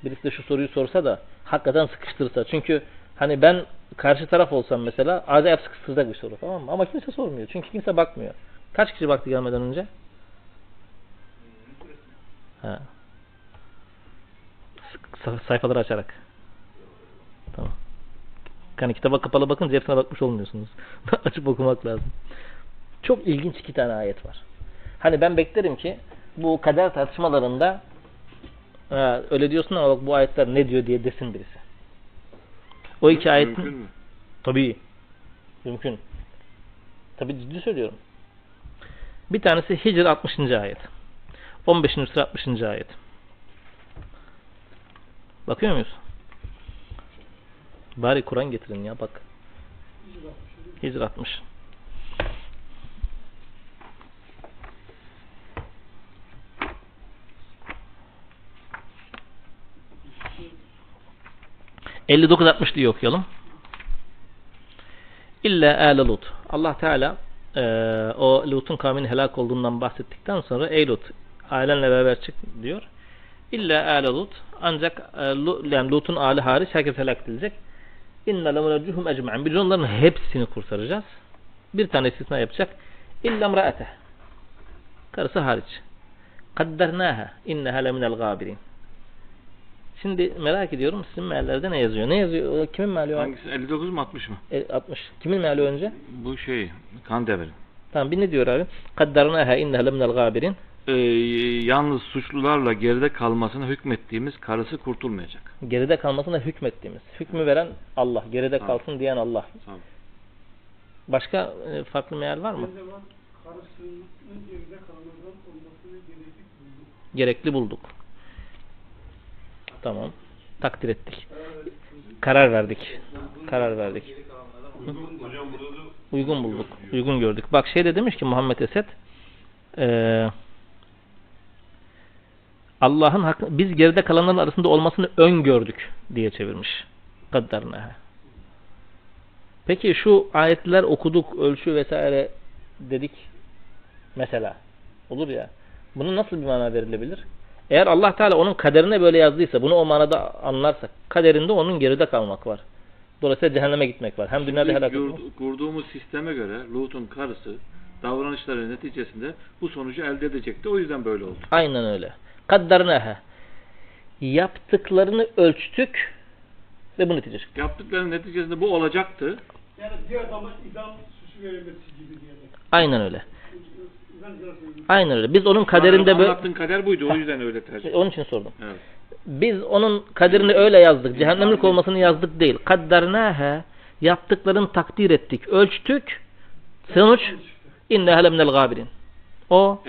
Birisi de şu soruyu sorsa da hakikaten sıkıştırsa. Çünkü hani ben karşı taraf olsam mesela acayip sıkıştıracak bir soru tamam mı? Ama kimse sormuyor. Çünkü kimse bakmıyor. Kaç kişi baktı gelmeden önce? Ha. Sa- sayfaları açarak. Tamam. Yani kitaba kapalı bakınca hepsine bakmış olmuyorsunuz. Açıp okumak lazım. Çok ilginç iki tane ayet var. Hani ben beklerim ki bu kader tartışmalarında ha, öyle diyorsun ama bak bu ayetler ne diyor diye desin birisi. O iki ayetin Mümkün mü? Tabii. Mümkün. Tabii ciddi söylüyorum. Bir tanesi Hicr 60. ayet. 15. sure 60. ayet. Bakıyor muyuz? Bari Kur'an getirin ya bak. Hicr 60. ...59-60 diye okuyalım. İlla âle Lut. Allah Teala eee, o Lut'un kavminin helak olduğundan bahsettikten sonra ey Lut ailenle beraber çık diyor. İlla âle Lut ancak e, yani Lut'un aile hariç herkes helak edilecek. İnna lemuneccuhum ecma'in. Biz onların hepsini kurtaracağız. Bir tane istisna yapacak. İlla mraateh. Karısı hariç. Kaddernâhe inneha leminel gâbirin. Şimdi merak ediyorum sizin meallerde ne yazıyor? Ne yazıyor? Kimin meali o? Hangisi? 59 mu 60 mı? E, 60. Kimin meali önce? Bu şey Kandemir. Tamam bir ne diyor abi? Kaddarnaha inneha leminel gabirin. Ee, yalnız suçlularla geride kalmasına hükmettiğimiz karısı kurtulmayacak. Geride kalmasına hükmettiğimiz. Hükmü veren Allah. Geride Tamam. kalsın diyen Allah. Tamam. Başka e, farklı meal var mı? Karısının geride olmasını gerekli bulduk. Gerekli bulduk. Tamam. Takdir ettik. Karar verdik. Karar verdik. Uygun bulduk. Uygun gördük. Bak şey de demiş ki Muhammed Esed eee Allah'ın hakkı, biz geride kalanların arasında olmasını öngördük diye çevirmiş. Kaddarnaha. Peki şu ayetler okuduk, ölçü vesaire dedik mesela. Olur ya. Bunun nasıl bir mana verilebilir? Eğer Allah Teala onun kaderine böyle yazdıysa, bunu o manada anlarsak, kaderinde onun geride kalmak var. Dolayısıyla cehenneme gitmek var. Hem dünyada helak olmak. kurduğumuz sisteme göre Lut'un karısı davranışları neticesinde bu sonucu elde edecekti. O yüzden böyle oldu. Aynen öyle. Kaddarnaha. Yaptıklarını ölçtük ve bu netice çıktı. Yaptıklarının neticesinde bu olacaktı. Yani diğer adama idam süsü verilmesi gibi diyerek. Aynen öyle. Aynen öyle. Biz onun kaderinde böyle... Anlattığın kader buydu. O yüzden öyle tercih. Onun için sordum. Evet. Biz onun kaderini öyle yazdık. Cehennemlik olmasını yazdık değil. Kaddarnaha. Yaptıklarını takdir ettik. Ölçtük. Sonuç inneha leminel gabirin. O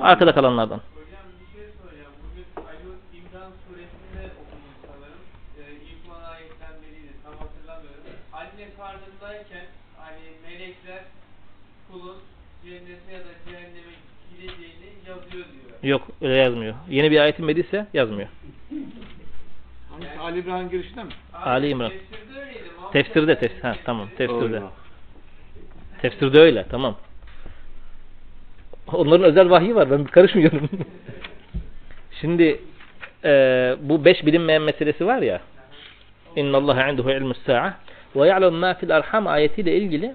arkada kalanlardan. Hocam bir şey soracağım. Bugün Ali İmran suresinde okudum sanırım. Ee, ilk on ayetten biriydi. Tam hatırlamıyorum. Anne karnındayken hani melekler kulun cennete ya da cehenneme gideceğini yazıyor diyor. Yok öyle yazmıyor. Yeni bir ayetin mediyse yazmıyor. Hangisi Ali İbrahim girişinde mi? Ali İmran. Tefsirde tefsir. Ha tamam tefsirde. tefsirde. Tefsirde öyle tamam. Onların özel vahyi var. Ben karışmıyorum. Şimdi e, bu beş bilinmeyen meselesi var ya. İnna Allah indehu ilmus sa'a ve ya'lem ma fil arham ayetiyle ilgili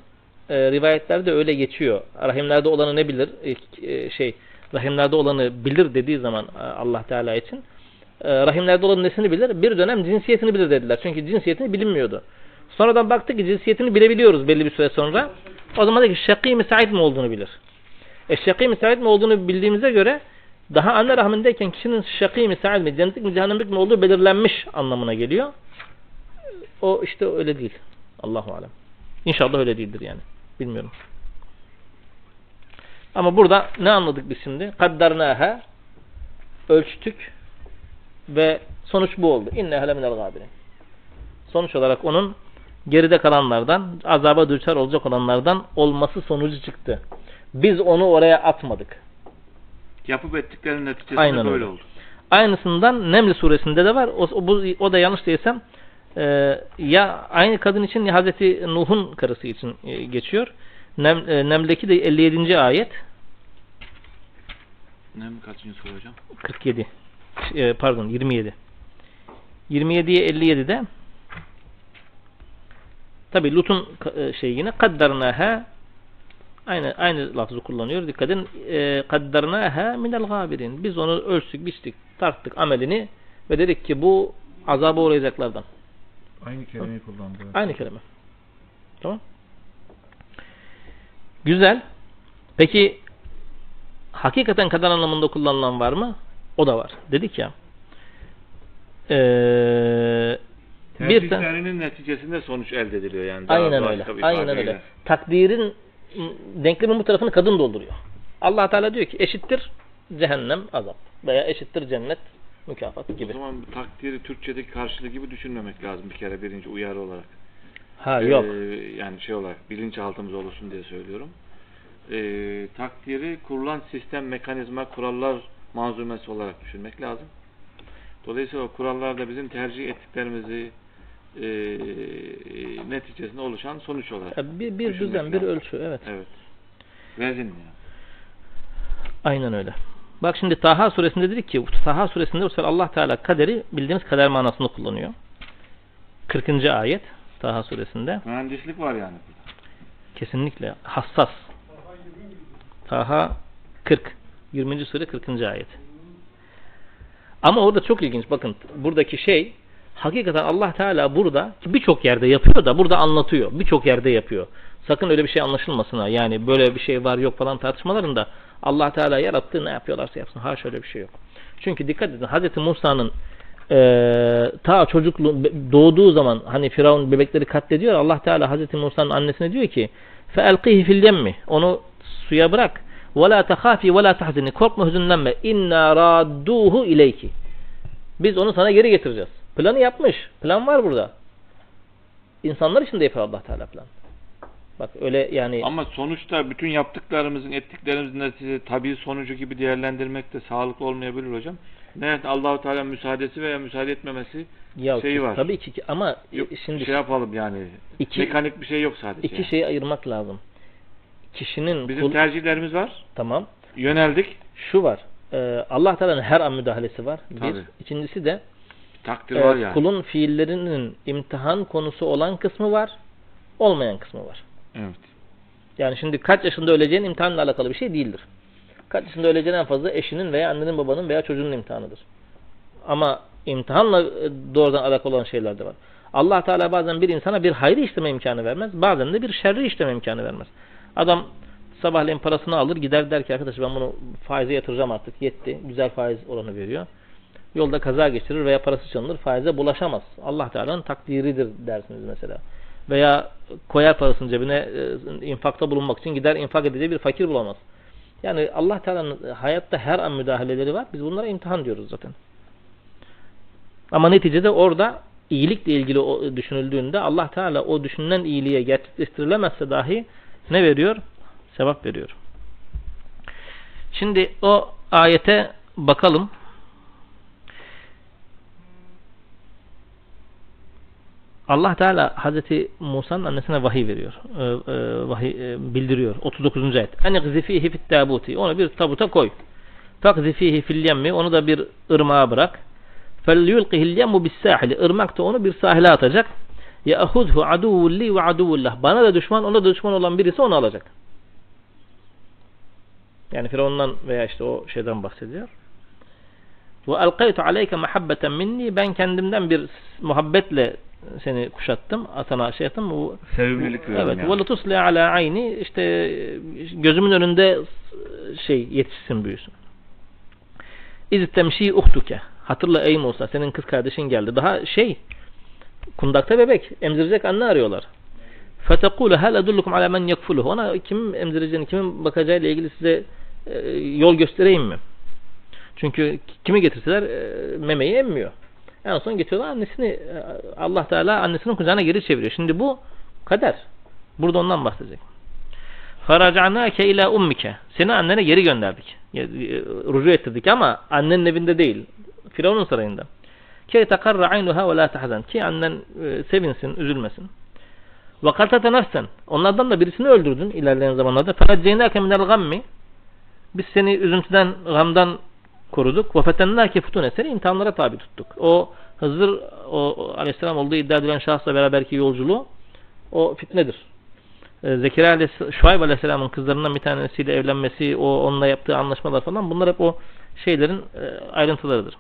e, rivayetlerde öyle geçiyor. Rahimlerde olanı ne bilir? E, e, şey rahimlerde olanı bilir dediği zaman e, Allah Teala için e, rahimlerde olanın nesini bilir? Bir dönem cinsiyetini bilir dediler. Çünkü cinsiyetini bilinmiyordu. Sonradan baktık ki cinsiyetini bilebiliyoruz belli bir süre sonra. O zaman da ki şakî mi said mi olduğunu bilir. E şakî mi said mi olduğunu bildiğimize göre daha anne rahmindeyken kişinin şakî mi said mi, cennetlik mi cehennemlik mi olduğu belirlenmiş anlamına geliyor. O işte öyle değil. Allahu alem. İnşallah öyle değildir yani. Bilmiyorum. Ama burada ne anladık biz şimdi? Kaddarnâhe ölçtük ve sonuç bu oldu. İnne hele minel gâbirin. Sonuç olarak onun geride kalanlardan, azaba düşer olacak olanlardan olması sonucu çıktı. Biz onu oraya atmadık. Yapıp ettiklerinin neticesinde Aynen böyle öyle. oldu. Aynısından Neml suresinde de var. O, o, bu, o da yanlış değilsem e, ya aynı kadın için ya Hazreti Nuh'un karısı için e, geçiyor. Nem, e, Neml'deki de 57. ayet Ne mi kaçıncı soru hocam? 47 e, pardon 27 27'ye 57'de tabi Lut'un e, şey yine kaddarnaha aynı aynı lafzı kullanıyor. Dikkat edin. E, kaddarnaha minel gabirin. Biz onu ölçtük, biçtik, tarttık amelini ve dedik ki bu azaba uğrayacaklardan. Aynı kelimeyi kullandı. Aynı kelime. Tamam. Güzel. Peki hakikaten kadar anlamında kullanılan var mı? O da var. Dedik ya. Ee, bir tane neticesinde sonuç elde ediliyor yani. Daha Aynen öyle. Aynen öyle. Takdirin m, denklemin bu tarafını kadın dolduruyor. Allah Teala diyor ki eşittir cehennem azap veya eşittir cennet mükafat O gibi. zaman bu takdiri Türkçedeki karşılığı gibi düşünmemek lazım bir kere birinci uyarı olarak. Ha Ee, yok. yani şey olarak bilinçaltımız oluşsun diye söylüyorum. Ee, takdiri kurulan sistem, mekanizma, kurallar manzumesi olarak düşünmek lazım. Dolayısıyla o kurallarda bizim tercih ettiklerimizi e, neticesinde oluşan sonuç olarak. Bir, bir düzen, bir lazım. ölçü. Evet. Evet. Vezin yani. Aynen öyle. Bak şimdi Taha suresinde dedik ki Taha suresinde bu sefer Allah Teala kaderi bildiğimiz kader manasında kullanıyor. 40. ayet Taha suresinde. Mühendislik var yani. Kesinlikle hassas. Taha 40. 20. sure 40. ayet. Ama orada çok ilginç. Bakın buradaki şey hakikaten Allah Teala burada birçok yerde yapıyor da burada anlatıyor. Birçok yerde yapıyor. Sakın öyle bir şey anlaşılmasın ha. Yani böyle bir şey var yok falan tartışmalarında Allah Teala yarattı ne yapıyorlarsa yapsın. Ha şöyle bir şey yok. Çünkü dikkat edin Hz. Musa'nın eee ta çocukluğu doğduğu zaman hani Firavun bebekleri katlediyor. Allah Teala Hz. Musa'nın annesine diyor ki فَاَلْقِهِ fil yemmi Onu suya bırak. وَلَا تَخَافِ وَلَا تَحْزِنِ Korkma hüzünlenme. اِنَّا رَادُّوهُ اِلَيْكِ Biz onu sana geri getireceğiz. Planı yapmış. Plan var burada. İnsanlar için de yapıyor Allah Teala plan. Bak öyle yani Ama sonuçta bütün yaptıklarımızın, ettiklerimizin neticesi tabii sonucu gibi değerlendirmek de sağlıklı olmayabilir hocam. Evet Allahu Teala müsaadesi veya müsaade etmemesi ya, şeyi var. tabii ki ama yok, şimdi şey yapalım yani. iki, Mekanik bir şey yok sadece. iki yani. şeyi ayırmak lazım. Kişinin Bizim kul- tercihlerimiz var. tamam. Yöneldik. Şu var. e, Allah Teala'nın her an müdahalesi var. Bir. Tabii. İkincisi de Takdir e, var yani. kulun fiillerinin imtihan konusu olan kısmı var. Olmayan kısmı var. Evet. Yani şimdi kaç yaşında öleceğin imtihanla alakalı bir şey değildir. Kaç yaşında öleceğin en fazla eşinin veya annenin babanın veya çocuğunun imtihanıdır. Ama imtihanla e, doğrudan alakalı olan şeyler de var. Allah Teala bazen bir insana bir hayrı işleme imkanı vermez. Bazen de bir şerri işleme imkanı vermez. Adam sabahleyin parasını alır gider der ki arkadaş ben bunu faize yatıracağım artık yetti. Güzel faiz oranı veriyor. Yolda kaza geçirir veya parası çalınır faize bulaşamaz. Allah Teala'nın takdiridir dersiniz mesela. Veya koyar parasını cebine e, infakta bulunmak için gider infak edeceği bir fakir bulamaz. Yani Allah Teala'nın hayatta her an müdahaleleri var. Biz bunlara imtihan diyoruz zaten. Ama neticede orada iyilikle ilgili düşünüldüğünde Allah Teala o düşünülen iyiliğe gerçekleştirilemezse dahi ne veriyor? Sevap veriyor. Şimdi o ayete bakalım. Allah Teala Hazreti Musa'nın annesine vahiy veriyor. Ee, e, vahiy e, bildiriyor. 39. ayet. En gzifihi fit tabuti. Onu bir tabuta koy. Fakzifihi fil yemmi. Onu da bir ırmağa bırak. Felyulqihil yemmu bis sahili. Irmak da onu bir sahile atacak. Ya'khudhu aduvun li ve aduvullah. Bana da düşman, ona da düşman olan birisi onu alacak. Yani Firavun'dan veya işte o şeyden bahsediyor. Ve alqaytu aleyke muhabbeten minni. Ben kendimden bir muhabbetle seni kuşattım. Atana şey ettim. Bu, Sevimlilik veriyorum Evet. yani. Tusli ala ayni işte gözümün önünde şey yetişsin büyüsün. İz temşi uhtuke. Hatırla ey Musa senin kız kardeşin geldi. Daha şey kundakta bebek emzirecek anne arıyorlar. Fetekulu hel edullukum ala men yekfuluhu. Ona kimin emzireceğini, kimin bakacağıyla ilgili size e, yol göstereyim mi? Çünkü kimi getirseler e, memeyi emmiyor. En son getiriyorlar annesini e, Allah Teala annesinin kucağına geri çeviriyor. Şimdi bu kader. Burada ondan bahsedecek. Faracanake ila ummike. Seni annene geri gönderdik. E, Rucu ettirdik ama annenin evinde değil. Firavun'un sarayında. Ki takarra aynuha ve la tahzan. Ki annen e, sevinsin, üzülmesin. Ve katata nefsen. Onlardan da birisini öldürdün ilerleyen zamanlarda. Fenecceynâke minel gammi. Biz seni üzüntüden, gamdan koruduk. Ve fetennâke futune. Seni imtihanlara tabi tuttuk. O Hızır o, aleyhisselam olduğu iddia edilen şahsla beraberki yolculuğu o fitnedir. Ee, Zekeriya aleyhisselam, Şuayb aleyhisselamın kızlarından bir tanesiyle evlenmesi, o onunla yaptığı anlaşmalar falan bunlar hep o şeylerin e, ayrıntılarıdır.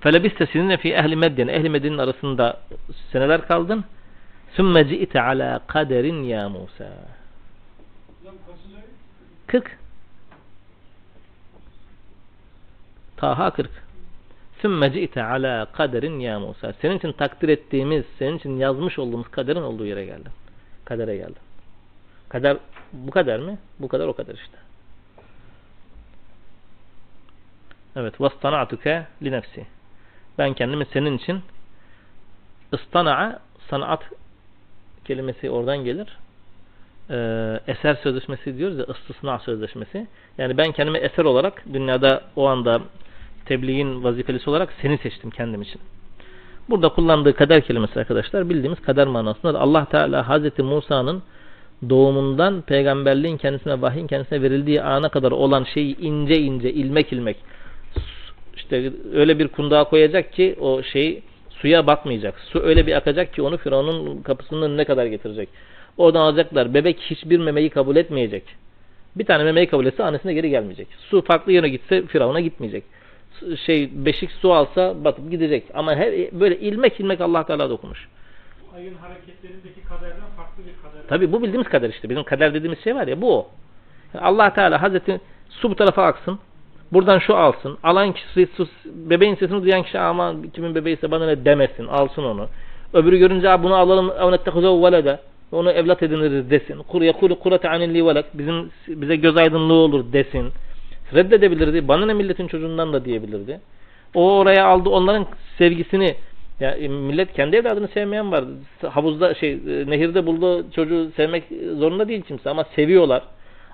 Felebiste sizinle fi ehli Medyen, ehli Medyen'in arasında seneler kaldın. Sümme ci'te ala kaderin ya Musa. Hocam kaçıncı ay? 40. Taha 40. Sümme ci'te ala kaderin ya Musa. Senin için takdir ettiğimiz, senin için yazmış olduğumuz kaderin olduğu yere geldin. Kadere geldin. Kader bu kadar mı? Bu kadar o kadar işte. Evet. Vastana'tuke li nefsi. Ben kendimi senin için ıstana'a sanat kelimesi oradan gelir. Ee, eser sözleşmesi diyoruz ya istisna sözleşmesi. Yani ben kendimi eser olarak dünyada o anda tebliğin vazifelisi olarak seni seçtim kendim için. Burada kullandığı kader kelimesi arkadaşlar bildiğimiz kader manasında Allah Teala Hazreti Musa'nın doğumundan peygamberliğin kendisine vahyin kendisine verildiği ana kadar olan şeyi ince ince ilmek ilmek işte öyle bir kundağa koyacak ki o şey suya batmayacak. Su öyle bir akacak ki onu Firavun'un kapısının önüne kadar getirecek. Oradan alacaklar. Bebek hiçbir memeyi kabul etmeyecek. Bir tane memeyi kabul etse annesine geri gelmeyecek. Su farklı yöne gitse Firavun'a gitmeyecek. Şey beşik su alsa batıp gidecek. Ama her böyle ilmek ilmek Allah Teala dokumuş. Ayın hareketlerindeki kaderden farklı bir kader. Tabi bu bildiğimiz kader işte. Bizim kader dediğimiz şey var ya bu o. Allah Teala Hazreti su bu tarafa aksın. Buradan şu alsın. Alan kişi su, bebeğin sesini duyan kişi ama kimin bebeğiyse bana ne demesin. Alsın onu. Öbürü görünce "Aa, bunu alalım. Evnettehuzev velede. Onu evlat ediniriz desin. Kur yakulu kurate anilli velek. Bizim bize göz aydınlığı olur desin. Reddedebilirdi. Bana ne milletin çocuğundan da diyebilirdi. O oraya aldı onların sevgisini ya e, millet kendi evladını sevmeyen var. Havuzda şey e, nehirde bulduğu çocuğu sevmek zorunda değil kimse ama seviyorlar.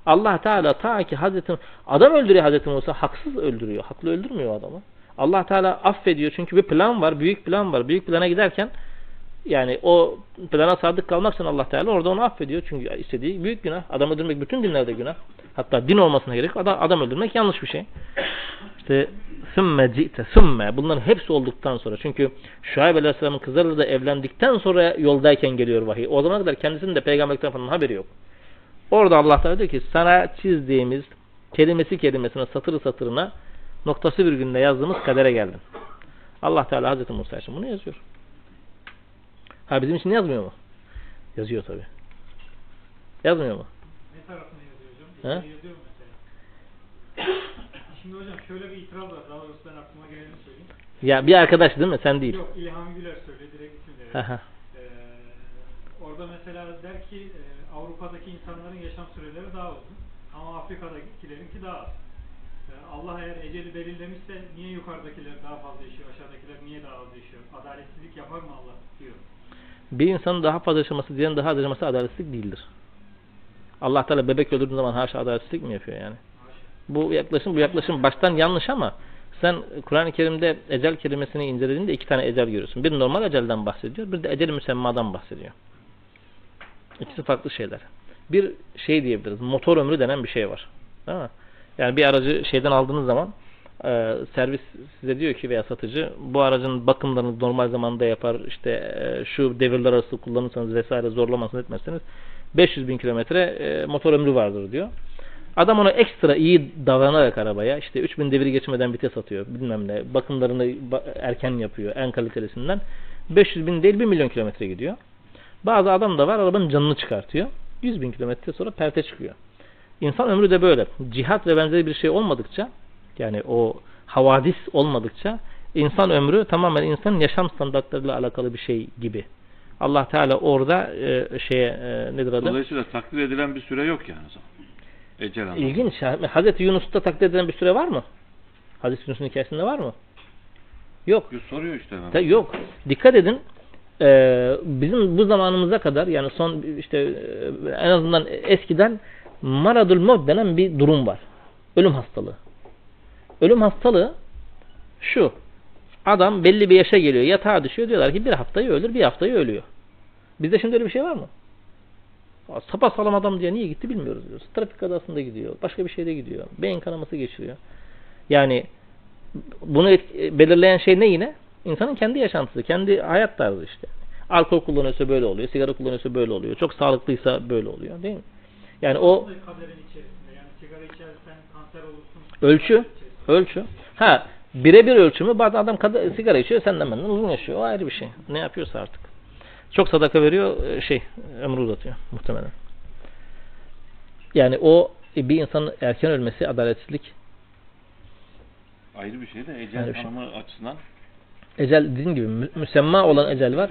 Allah Teala ta ki Hazreti adam öldürüyor Hazreti Musa haksız öldürüyor. Haklı öldürmüyor adamı. Allah Teala affediyor çünkü bir plan var, büyük plan var. Büyük plana giderken yani o plana sadık kalmak için Allah Teala orada onu affediyor. Çünkü istediği büyük günah. Adam öldürmek bütün dinlerde günah. Hatta din olmasına gerek adam, adam öldürmek yanlış bir şey. İşte sümme ci'te sümme bunların hepsi olduktan sonra çünkü Şuayb Aleyhisselam'ın kızlarıyla da evlendikten sonra yoldayken geliyor vahiy. O zamana kadar kendisinin de peygamberlikten falan haberi yok. Orada Allah Teala diyor ki sana çizdiğimiz kelimesi kelimesine satırı satırına noktası virgülüne yazdığımız kadere geldin. Allah Teala Hazreti Musa için bunu yazıyor. Ha bizim için yazmıyor mu? Yazıyor tabi. Yazmıyor mu? Ne tarafına yazıyor hocam? İçine yazıyor mu mesela? Şimdi hocam şöyle bir itiraz var. Daha doğrusu ben aklıma geleni söyleyeyim. Ya bir arkadaş değil mi? Sen değil. Yok İlham Güler söyledi. Direkt isim. Aha. Ee, orada mesela der ki e, Avrupa'daki insanların yaşam süreleri daha uzun ama Afrika'dakilerinki daha az. Ee, Allah eğer eceli belirlemişse niye yukarıdakiler daha fazla yaşıyor, aşağıdakiler niye daha az yaşıyor? Adaletsizlik yapar mı Allah diyor. Bir insanın daha fazla yaşaması, diğerinin daha az yaşaması adaletsizlik değildir. Allah Teala bebek öldürdüğü zaman haşa adaletsizlik mi yapıyor yani? Bu yaklaşım bu yaklaşım baştan yanlış ama sen Kur'an-ı Kerim'de ecel kelimesini incelediğinde iki tane ecel görüyorsun. Bir normal ecelden bahsediyor, bir de ecel müsemmadan bahsediyor. İkisi farklı şeyler. Bir şey diyebiliriz, motor ömrü denen bir şey var. Değil mi? Yani bir aracı şeyden aldığınız zaman e, servis size diyor ki veya satıcı bu aracın bakımlarını normal zamanda yapar işte e, şu devirler arası kullanırsanız vesaire zorlamasını etmezseniz 500 bin kilometre e, motor ömrü vardır diyor. Adam ona ekstra iyi davranarak arabaya işte 3000 deviri geçmeden vites atıyor bilmem ne bakımlarını ba- erken yapıyor en kalitelisinden 500 bin değil 1 milyon kilometre gidiyor. Bazı adam da var arabanın canını çıkartıyor. 100 bin kilometre sonra perte çıkıyor. İnsan ömrü de böyle. Cihat ve benzeri bir şey olmadıkça yani o havadis olmadıkça insan ömrü tamamen insanın yaşam standartlarıyla alakalı bir şey gibi. Allah Teala orada e, şeye e, nedir adı? Dolayısıyla takdir edilen bir süre yok yani o zaman. Ecel anlamında. İlginç. Hazreti Yunus'ta takdir edilen bir süre var mı? Hazreti Yunus'un hikayesinde var mı? Yok. Yok, Soruyor işte. Ta- Yok. Dikkat edin. Ee, bizim bu zamanımıza kadar yani son işte e, en azından eskiden maradul mevt denen bir durum var. Ölüm hastalığı. Ölüm hastalığı şu. Adam belli bir yaşa geliyor. Yatağa düşüyor. Diyorlar ki bir haftayı ölür, bir haftayı ölüyor. Bizde şimdi öyle bir şey var mı? Sapa sağlam adam diye niye gitti bilmiyoruz diyoruz. Trafik kazasında gidiyor. Başka bir şeyde gidiyor. Beyin kanaması geçiriyor. Yani bunu et- belirleyen şey ne yine? İnsanın kendi yaşantısı, kendi hayat tarzı işte. Alkol kullanıyorsa böyle oluyor, sigara kullanıyorsa böyle oluyor. Çok sağlıklıysa böyle oluyor değil mi? Yani o. Yani sigara içersen kanser olursun. ölçü. Ölçü. Ha birebir ölçümü bazen adam kadar, sigara içiyor sen senden benden uzun yaşıyor. O ayrı bir şey. Ne yapıyorsa artık. Çok sadaka veriyor e, şey ömrü uzatıyor muhtemelen. Yani o e, bir insanın erken ölmesi adaletsizlik. Ayrı bir şey de ecel şey. açısından. Ecel dediğim gibi mü müsemma olan ecel var.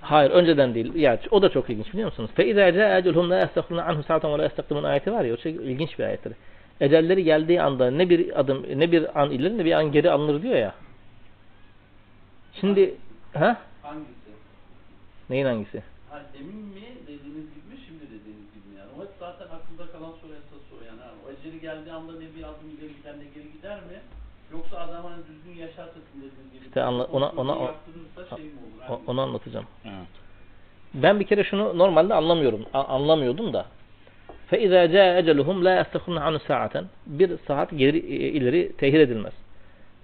Hayır önceden değil. Yani o da çok ilginç biliyor musunuz? Fe izâ câ ecelhum lâ yesteklûne anhum sa'atan ve lâ ayeti var ya o çok ilginç bir ayettir. Ecelleri geldiği anda ne bir adım ne bir an ileri ne bir an geri alınır diyor ya. Şimdi ha? Hangisi? Neyin hangisi? Ha, demin mi dediğiniz gibi mi şimdi dediğiniz gibi mi yani? O hep zaten aklımda kalan soru esas soru yani. Ha, O eceli geldiği anda ne bir adım ileri gider ne geri gider mi? Yoksa adam hani düzgün yaşarsa sizin dediğiniz gibi. İşte anla- ona- ona- o- yaptırırsa şey mi olur? O- onu anlatacağım. evet. Ben bir kere şunu normalde anlamıyorum. a- anlamıyordum da. فَاِذَا جَاءَ اَجَلُهُمْ لَا يَسْتَخُونَ عَنُ سَاعَةً Bir saat geri e, ileri tehir edilmez.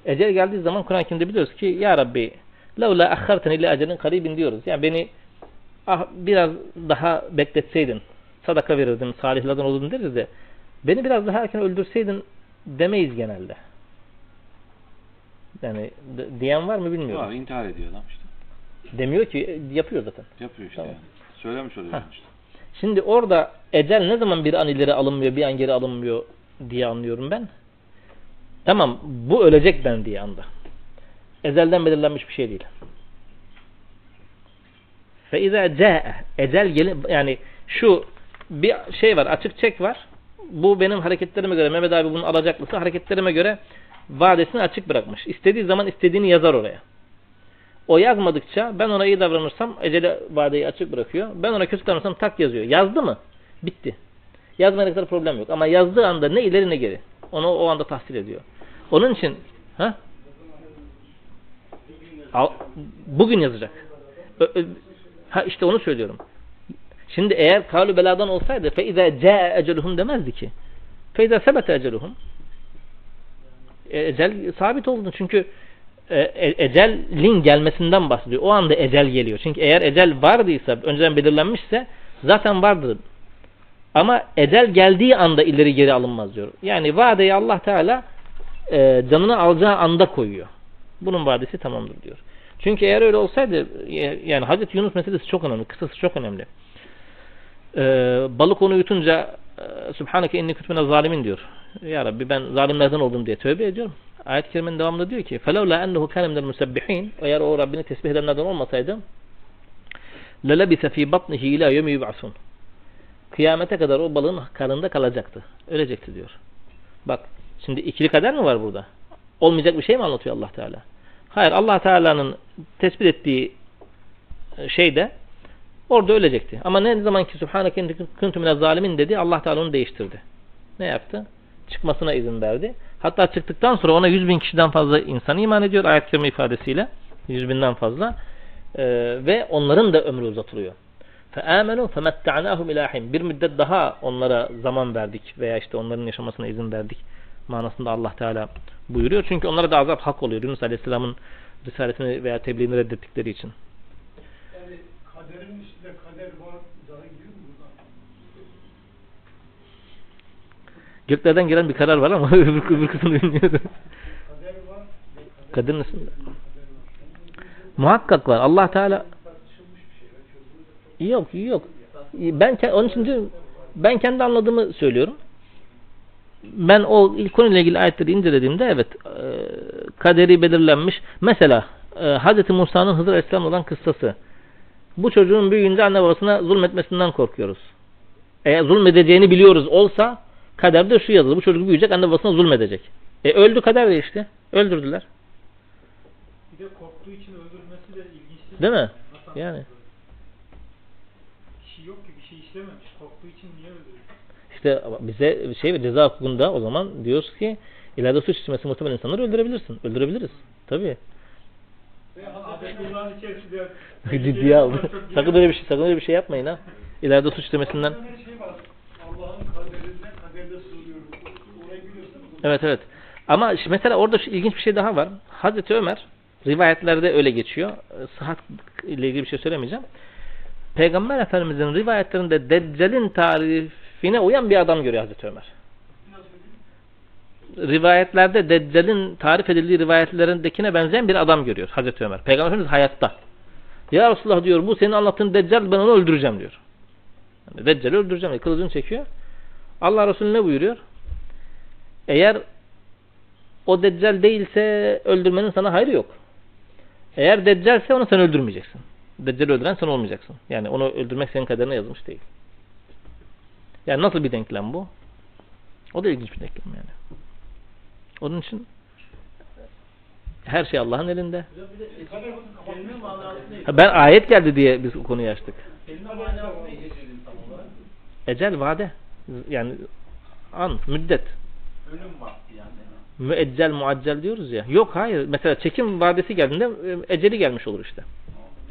Ecel geldiği zaman Kur'an-ı Kerim'de biliyoruz ki Ya Rabbi لَوْلَا اَخَّرْتَنِ ile ecelin karibin diyoruz. Yani beni ah, biraz daha bekletseydin sadaka verirdin, salihlerden olurdun deriz de beni biraz daha erken öldürseydin demeyiz genelde. Yani d- diyen var mı bilmiyorum. Var, intihar ediyor adam işte. Demiyor ki e, yapıyor zaten. Yapıyor işte Tamam. yani. Söylemiş oluyor Heh. yani işte. Şimdi orada ecel ne zaman bir an ileri alınmıyor, bir an geri alınmıyor diye anlıyorum ben. Tamam bu ölecek dendiği anda. Ezelden belirlenmiş bir şey değil. Fe izâ câe. Ecel gelin yani şu bir şey var açık çek var. Bu benim hareketlerime göre Mehmet abi bunu alacaklısı hareketlerime göre vadesini açık bırakmış. İstediği zaman istediğini yazar oraya. O yazmadıkça ben ona iyi davranırsam ecele vadeyi açık bırakıyor. Ben ona kötü davranırsam tak yazıyor. Yazdı mı? Bitti. Yazmayana kadar problem yok. Ama yazdığı anda ne ileri ne geri. Onu o anda tahsil ediyor. Onun için ha? Bugün yazacak. Ha işte onu söylüyorum. Şimdi eğer kavlu beladan olsaydı fe izâ câe eceluhum demezdi ki. Fe izâ sebete eceluhum. E, Ecel sabit oldu çünkü e, ecelin gelmesinden bahsediyor. O anda ecel geliyor. Çünkü eğer ecel vardıysa, önceden belirlenmişse zaten vardır. Ama ecel geldiği anda ileri geri alınmaz diyor. Yani vadeyi Allah Teala e, canını alacağı anda koyuyor. Bunun vadesi tamamdır diyor. Çünkü eğer öyle olsaydı e, yani Hazreti Yunus meselesi çok önemli. Kısası çok önemli. E, balık onu yutunca e, Subhaneke inni kütmene zalimin diyor. Ya Rabbi ben zalimlerden oldum diye tövbe ediyorum. Ayet-i kerimenin devamında diyor ki فَلَوْلَا اَنَّهُ كَانَ مِنَ الْمُسَبِّحِينَ Eğer o Rabbini tesbih edenlerden olmasaydı لَلَبِثَ ف۪ي بَطْنِهِ اِلٰى يَوْمِ يُبْعَثُونَ Kıyamete kadar o balığın karnında kalacaktı. Ölecekti diyor. Bak Şimdi ikili kader mi var burada? Olmayacak bir şey mi anlatıyor Allah Teala? Hayır Allah Teala'nın tespit ettiği e, şey de orada ölecekti. Ama ne zaman ki Subhaneke inni kuntu minez zalimin dedi Allah Teala onu değiştirdi. Ne yaptı? Çıkmasına izin verdi. Hatta çıktıktan sonra ona 100 bin kişiden fazla insan iman ediyor ayet-i kerime ifadesiyle. 100 binden fazla. Ee, ve onların da ömrü uzatılıyor. فَآمَنُوا فَمَتَّعْنَاهُمْ ilahim. Bir müddet daha onlara zaman verdik veya işte onların yaşamasına izin verdik manasında Allah Teala buyuruyor. Çünkü onlara da azap hak oluyor. Yunus Aleyhisselam'ın risaletini veya tebliğini reddettikleri için. Kaderin içinde kader var, daha giriyor mu buradan? Göklerden gelen bir karar var ama öbür, öbür kısmını bilmiyorum. Kader var, Kaderin üstünde. Muhakkak var. Allah Teala Yok yok. Ben onun için diyorum, ben kendi anladığımı söylüyorum. Ben o ilk konuyla ilgili ayetleri incelediğimde evet e, kaderi belirlenmiş. Mesela e, Hz. Musa'nın Hızır Aleyhisselam olan kıssası. Bu çocuğun büyüyünce anne babasına zulmetmesinden korkuyoruz. Eğer zulmedeceğini biliyoruz olsa kaderde şu yazılı. Bu çocuk büyüyecek anne babasına zulmedecek. E öldü kader değişti. Öldürdüler. Bir de korktuğu için öldürmesi de ilginç Değil mi? Nasıl Yani. Bir şey yok ki bir şey işlememiş. Korktuğu için niye öldürür? İşte bize şey ceza hukukunda o zaman diyoruz ki ileride suç işlemesi muhtemel insanları öldürebilirsin. Öldürebiliriz. Tabii. Ciddiye aldı. sakın öyle bir şey, sakın öyle bir şey yapmayın ha. İleride suç biliyorsunuz. Evet evet. Ama mesela orada şu ilginç bir şey daha var. Hazreti Ömer rivayetlerde öyle geçiyor. Sıhhat ile ilgili bir şey söylemeyeceğim. Peygamber Efendimizin rivayetlerinde Deccal'in tarifine uyan bir adam görüyor Hazreti Ömer. Rivayetlerde Deccal'in tarif edildiği rivayetlerindekine benzeyen bir adam görüyor Hazreti Ömer. Peygamber Efendimiz hayatta. Ya Resulullah diyor bu senin anlattığın Deccal ben onu öldüreceğim diyor. Yani Deccal'i öldüreceğim diyor. Kılıcını çekiyor. Allah Resulü ne buyuruyor? Eğer o Deccal değilse öldürmenin sana hayrı yok. Eğer Deccalse onu sen öldürmeyeceksin. Deccal'i öldüren sen olmayacaksın. Yani onu öldürmek senin kaderine yazılmış değil. Yani nasıl bir denklem bu? O da ilginç bir denklem yani. Onun için her şey Allah'ın elinde. Ben ayet geldi diye biz konuyu açtık. Ecel vade. Yani an, müddet. Ölüm vakti yani? Müeccel, muaccel diyoruz ya. Yok hayır. Mesela çekim vadesi geldiğinde e, eceli gelmiş olur işte.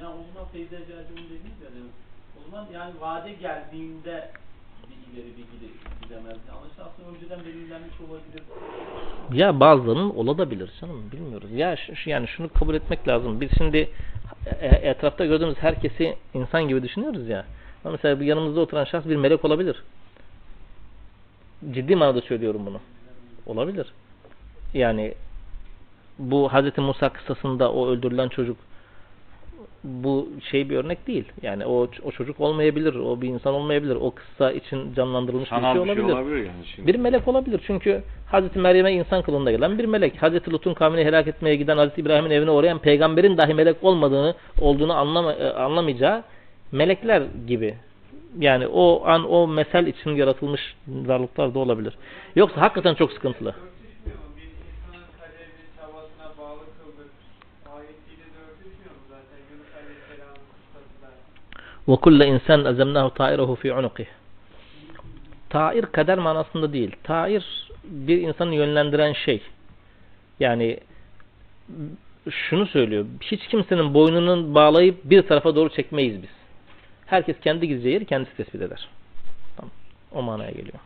Ya o zaman Feyze Cacım'ın dediği yani o zaman yani vade geldiğinde bir ileri bir gide, gidemez. Yanlış aslında önceden belirlenmiş olabilir. Ya bazılarının olabilir canım bilmiyoruz. Ya yani şunu kabul etmek lazım. Biz şimdi e- etrafta gördüğümüz herkesi insan gibi düşünüyoruz ya. Ama mesela bir yanımızda oturan şahs bir melek olabilir. Ciddi manada söylüyorum bunu. Olabilir. Yani bu Hazreti Musa kıssasında o öldürülen çocuk bu şey bir örnek değil. Yani o o çocuk olmayabilir, o bir insan olmayabilir. O kıssa için canlandırılmış bir Sanal şey bir şey olabilir. olabilir yani şimdi. Bir melek olabilir çünkü Hazreti Meryem'e insan kılığında gelen bir melek. Hazreti Lut'un kavmini helak etmeye giden Hazreti İbrahim'in evine uğrayan peygamberin dahi melek olmadığını olduğunu anlama, e, anlamayacağı melekler gibi. Yani o an o mesel için yaratılmış varlıklar da olabilir. Yoksa hakikaten çok sıkıntılı. Örtüşmüyor mu? Bir insanın kaderini çabasına bağlı kıldık. Ayetiyle de örtüşmüyor mu zaten Yunus Aleyhisselam'ın kıssasında? وَكُلَّ اِنْسَانٍ اَزَمْنَاهُ طَائِرَهُ فِي عُنُقِهِ Tair kader manasında değil. Tair bir insanı yönlendiren şey. Yani şunu söylüyor. Hiç kimsenin boynunun bağlayıp bir tarafa doğru çekmeyiz biz. Herkes kendi gideceği yeri kendisi tespit eder. Tamam. O manaya geliyor.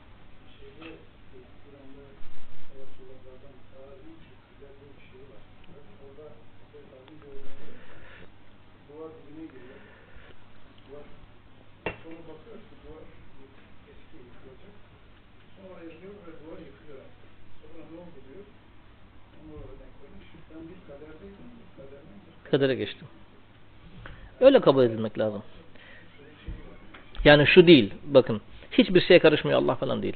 Kadere geçtim. Öyle kabul edilmek lazım. Yani şu değil. Bakın. Hiçbir şeye karışmıyor Allah falan değil.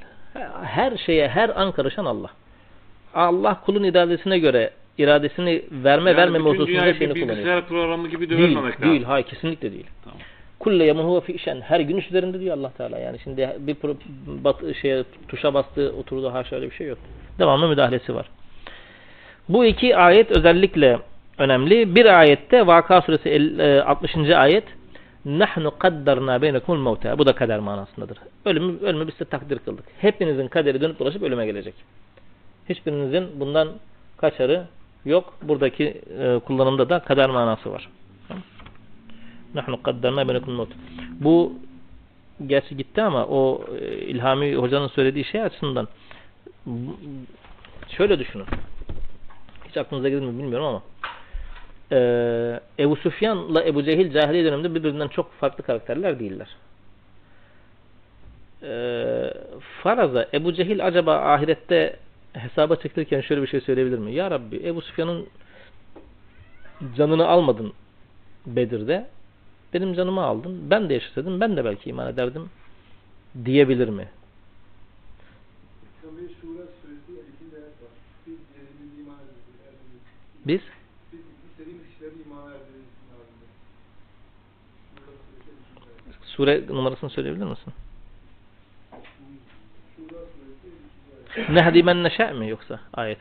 Her şeye her an karışan Allah. Allah kulun iradesine göre iradesini verme Yani vermeme hususunda şeyini kullanıyor. bilgisayar programı gibi Değil, dövmemek lazım. değil, hayır kesinlikle değil. Tamam. Kulle yemun huve fi işen. Her gün iş üzerinde diyor Allah Teala. Yani şimdi bir bat, şeye tuşa bastı, oturdu haşa öyle bir şey yok. devamlı müdahalesi var. Bu iki ayet özellikle önemli. Bir ayette Vaka suresi el- e, 60. ayet Nahnu kaddarna beynekumul mevta. Bu da kader manasındadır. Ölümü, ölümü biz size takdir kıldık. Hepinizin kaderi dönüp dolaşıp ölüme gelecek. Hiçbirinizin bundan kaçarı yok. Buradaki e, kullanımda da kader manası var. Nahnu kaddarna beynekumul mevta. Bu gerçi gitti ama o e, İlhami hocanın söylediği şey açısından şöyle düşünün. Hiç aklınıza gelir mi bilmiyorum ama ee, Ebu Süfyan'la Ebu Cehil cahiliye döneminde birbirinden çok farklı karakterler değiller. Ee, faraza Ebu Cehil acaba ahirette hesaba çekilirken şöyle bir şey söyleyebilir mi? Ya Rabbi Ebu Süfyan'ın canını almadın Bedir'de. Benim canımı aldın. Ben de yaşasaydım ben de belki iman ederdim diyebilir mi? Tabii Şura suresi 52 ayet var. Biz yerimiz iman ederiz. erdiniz. Biz Biz istediğimiz kişileri iman erdiririz. halinde. Şura suresi 52 ayet. Sure numarasını söyleyebilir misin? Şura suresi 52 ayet. Nehdi men neşe mi yoksa ayet?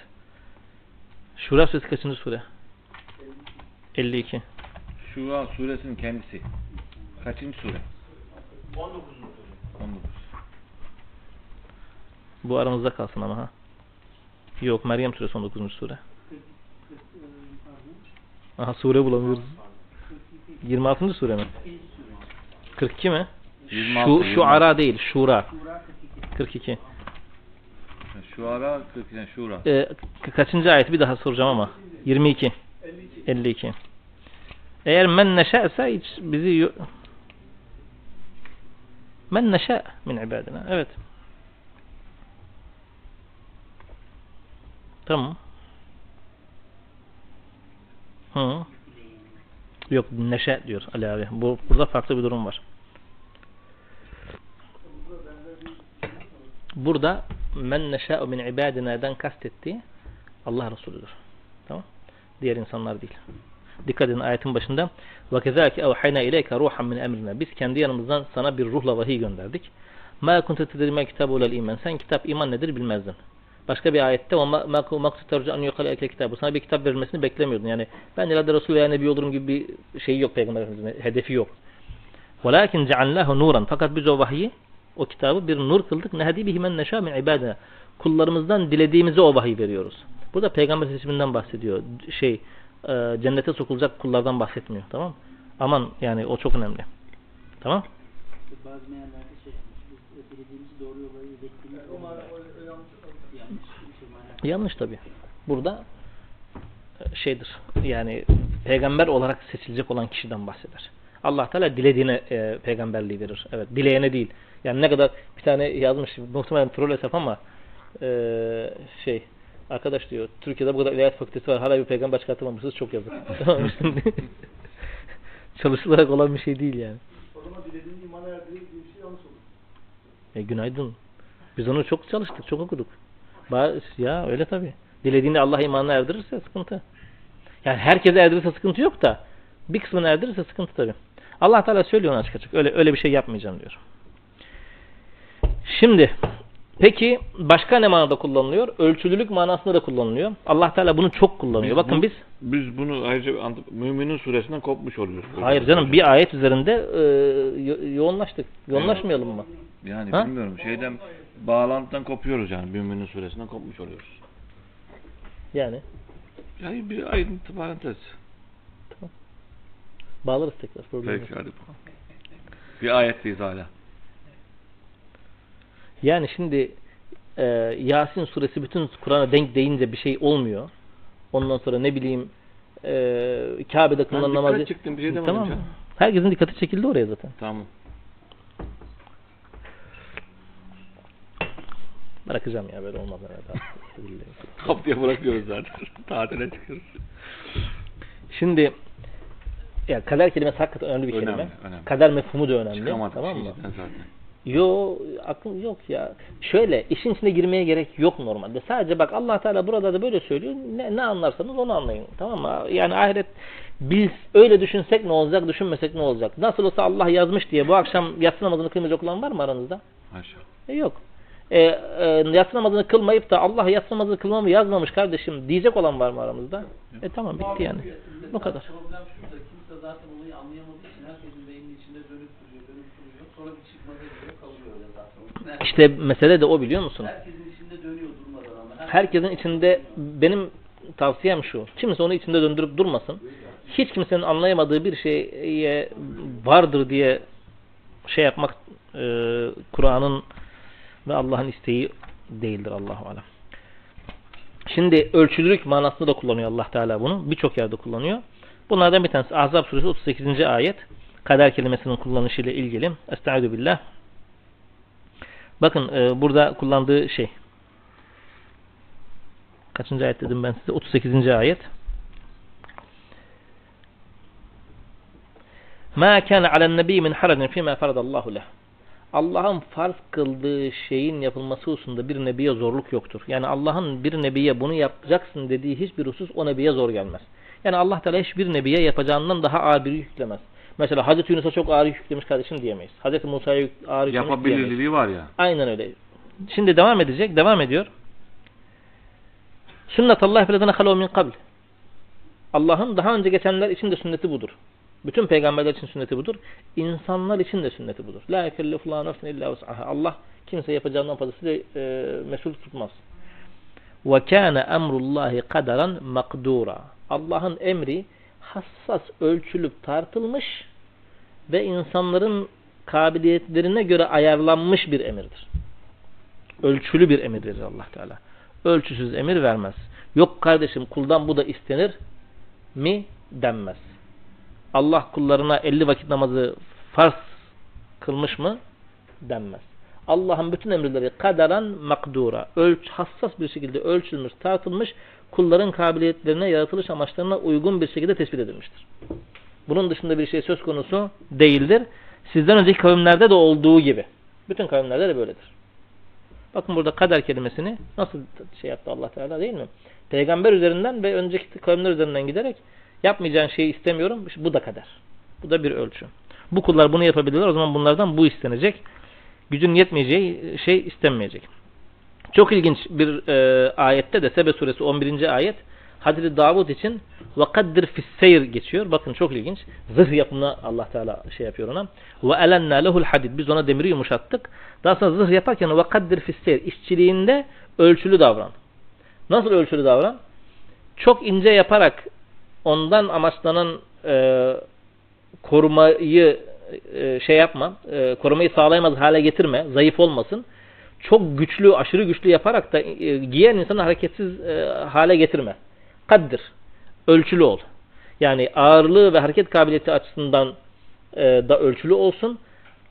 Şura suresi kaçıncı sure? 52. Şura suresinin kendisi. Kaçıncı sure? 19. 19. Bu aramızda kalsın ama ha. Yok Meryem suresi 19. sure. Aha sure bulamıyoruz. 26. sure mi? 42 mi? 26, Şu, 26. şu ara değil, şura. 42. Şuara 40 yani şura. Ee, ka- kaçıncı ayet bir daha soracağım ama. 22. 52. Eğer men neşe'se hiç bizi men neşe min ibadina. Evet. Tamam. Hı. Yok neşe diyor Ali abi. Bu, burada farklı bir durum var. Burada men neşâ'u min ibadina'dan kastettiği Allah Resulüdür. Tamam? Diğer insanlar değil. Dikkat edin ayetin başında وَكَذَلْكَ اَوْحَيْنَا اِلَيْكَ رُوحًا مِنْ اَمْرِنَا Biz kendi yanımızdan sana bir ruhla vahiy gönderdik. مَا كُنْتَ تَدْرِي مَا كِتَابُ وَلَا iman. Sen kitap iman nedir bilmezdin. Başka bir ayette وَمَا مَقْتُ تَرْجُ أَنْ يُقَلَ اَكَ kitabı. Sana bir kitap verilmesini beklemiyordun. Yani ben ileride Resul veya Nebi olurum gibi bir şey yok Peygamber Efendimiz'in hedefi yok. وَلَكِنْ جَعَلْنَاهُ نُورًا Fakat biz o vahiyi o kitabı bir nur kıldık. Nehdi bihi men neşâ min ibadina. Kullarımızdan dilediğimize o vahiy veriyoruz. Burada peygamber seçiminden bahsediyor. Şey e, cennete sokulacak kullardan bahsetmiyor. Tamam mı? Aman yani o çok önemli. Tamam? Bazı meallerde şey dilediğimizi doğru yola ilettiğimiz yanlış. şey tabi. Burada e, şeydir. Yani peygamber olarak seçilecek olan kişiden bahseder. Allah Teala dilediğine e, peygamberliği verir. Evet, dileyene değil. Yani ne kadar bir tane yazmış muhtemelen troll hesap ama e, şey arkadaş diyor Türkiye'de bu kadar ilahiyat fakültesi var hala bir peygamber çıkartamamışsınız çok yazık. Tamam mı? Şimdi Çalışılarak olan bir şey değil yani. O zaman dilediğini iman diye bir şey yanlış olur. E, günaydın. Biz onu çok çalıştık, çok okuduk. Ya öyle tabi. Dilediğinde Allah imanına erdirirse sıkıntı. Yani herkese erdirirse sıkıntı yok da bir kısmını erdirirse sıkıntı tabi. Allah Teala söylüyor ona açık açık. Öyle öyle bir şey yapmayacağım diyor. Şimdi peki başka ne manada kullanılıyor? Ölçülülük manasında da kullanılıyor. Allah Teala bunu çok kullanıyor. Bakın bu- biz biz bunu ayrıca Müminin suresinden kopmuş oluyoruz. hayır canım bir ayet üzerinde e, yo- yoğunlaştık. Yoğunlaşmayalım mı? Yani Ha? bilmiyorum şeyden bağlantıdan kopuyoruz yani Müminin suresinden kopmuş oluyoruz. Yani Yani bir ayrıntı parantez. bağlarız tekrar. Peki hadi bakalım. Bir ayetteyiz hala. Yani şimdi e, Yasin suresi bütün Kur'an'a denk deyince bir şey olmuyor. Ondan sonra ne bileyim e, Kabe'de kılınan namazı... çektim, bir şey demedim tamam. canım. Herkesin dikkati çekildi oraya zaten. Tamam. Bırakacağım ya böyle olmaz. Evet. Haftaya bırakıyoruz zaten. Tatile çıkıyoruz. Şimdi ya kader kelimesi hakikaten önemli bir Önemli, kelime. önemli. Kader mefhumu da önemli. Çıkamadık tamam mı? zaten. Yo aklım yok ya. Şöyle işin içine girmeye gerek yok normalde. Sadece bak Allah Teala burada da böyle söylüyor. Ne, ne anlarsanız onu anlayın. Tamam mı? Yani ahiret biz öyle düşünsek ne olacak, düşünmesek ne olacak? Nasıl olsa Allah yazmış diye bu akşam yatsı namazını kılmayacak olan var mı aranızda? Haşa. E yok. e, e, yatsı namazını kılmayıp da Allah yatsı namazını kılmamı yazmamış kardeşim diyecek olan var mı aramızda? E tamam bitti yani. Bu kadar. Problem şurada. Kimse zaten olayı anlayamadığı için herkesin beyninin içinde dönüp duruyor, dönüp duruyor. Sonra bir çıkmaza giriyor, kalıyor öyle zaten. Herkes- İşte mesele de o biliyor musun? Herkesin içinde dönüyor durmadan ama. Herkes- Herkesin içinde benim tavsiyem şu. Kimse onu içinde döndürüp durmasın. Hiç kimsenin anlayamadığı bir şeye vardır diye şey yapmak e, Kur'an'ın ve Allah'ın isteği değildir Allahu alem. Şimdi ölçülülük manasında da kullanıyor Allah Teala bunu. Birçok yerde kullanıyor. Bunlardan bir tanesi Ahzab suresi 38. ayet. Kader kelimesinin kullanışıyla ilgili. Estaizu billah. Bakın e, burada kullandığı şey. Kaçıncı ayet dedim ben size? 38. ayet. Ma kana alen nebi min haracin fîmâ faradallahu leh. Allah'ın farz kıldığı şeyin yapılması hususunda bir nebiye zorluk yoktur. Yani Allah'ın bir nebiye bunu yapacaksın dediği hiçbir husus o nebiye zor gelmez. Yani Allah Teala hiçbir nebiye yapacağından daha ağır bir yük yüklemez. Mesela Hazreti Yunus'a çok ağır yük yüklemiş kardeşim diyemeyiz. Hazreti Musa'ya yük- ağır yüklemiş diyemeyiz. Yapabilirliği var ya. Aynen öyle. Şimdi devam edecek. Devam ediyor. Sünnet Allah felezine halu min kabl. Allah'ın daha önce geçenler için de sünneti budur. Bütün peygamberler için sünneti budur. İnsanlar için de sünneti budur. La yekellifullahu nefsen illa vus'aha. Allah kimse yapacağından fazlasıyla e, mesul tutmaz. Ve kâne emrullahi kaderan makdura. Allah'ın emri hassas ölçülüp tartılmış ve insanların kabiliyetlerine göre ayarlanmış bir emirdir. Ölçülü bir emir verir Allah Teala. Ölçüsüz emir vermez. Yok kardeşim kuldan bu da istenir mi denmez. Allah kullarına 50 vakit namazı farz kılmış mı denmez. Allah'ın bütün emirleri kaderen makdura, ölç, hassas bir şekilde ölçülmüş, tartılmış, kulların kabiliyetlerine, yaratılış amaçlarına uygun bir şekilde tespit edilmiştir. Bunun dışında bir şey söz konusu değildir. Sizden önceki kavimlerde de olduğu gibi. Bütün kavimlerde de böyledir. Bakın burada kader kelimesini nasıl şey yaptı Allah Teala değil mi? Peygamber üzerinden ve önceki kavimler üzerinden giderek yapmayacağın şeyi istemiyorum. Bu da kader. Bu da bir ölçü. Bu kullar bunu yapabilirler. O zaman bunlardan bu istenecek. Gücün yetmeyeceği şey istenmeyecek. Çok ilginç bir e, ayette de Sebe suresi 11. ayet Hazreti Davud için وَقَدِّرْ فِسْسَيْرِ geçiyor. Bakın çok ilginç. Zırh yapımına Allah Teala şey yapıyor ona. وَاَلَنَّا لَهُ الْحَدِيدِ Biz ona demiri yumuşattık. Daha sonra zırh yaparken وَقَدِّرْ فِسْسَيْرِ işçiliğinde ölçülü davran. Nasıl ölçülü davran? Çok ince yaparak ondan amaçlanan e, korumayı e, şey yapma, e, korumayı sağlayamaz hale getirme, zayıf olmasın. Çok güçlü, aşırı güçlü yaparak da e, giyen insanı hareketsiz e, hale getirme. Kaddir. Ölçülü ol. Yani ağırlığı ve hareket kabiliyeti açısından e, da ölçülü olsun.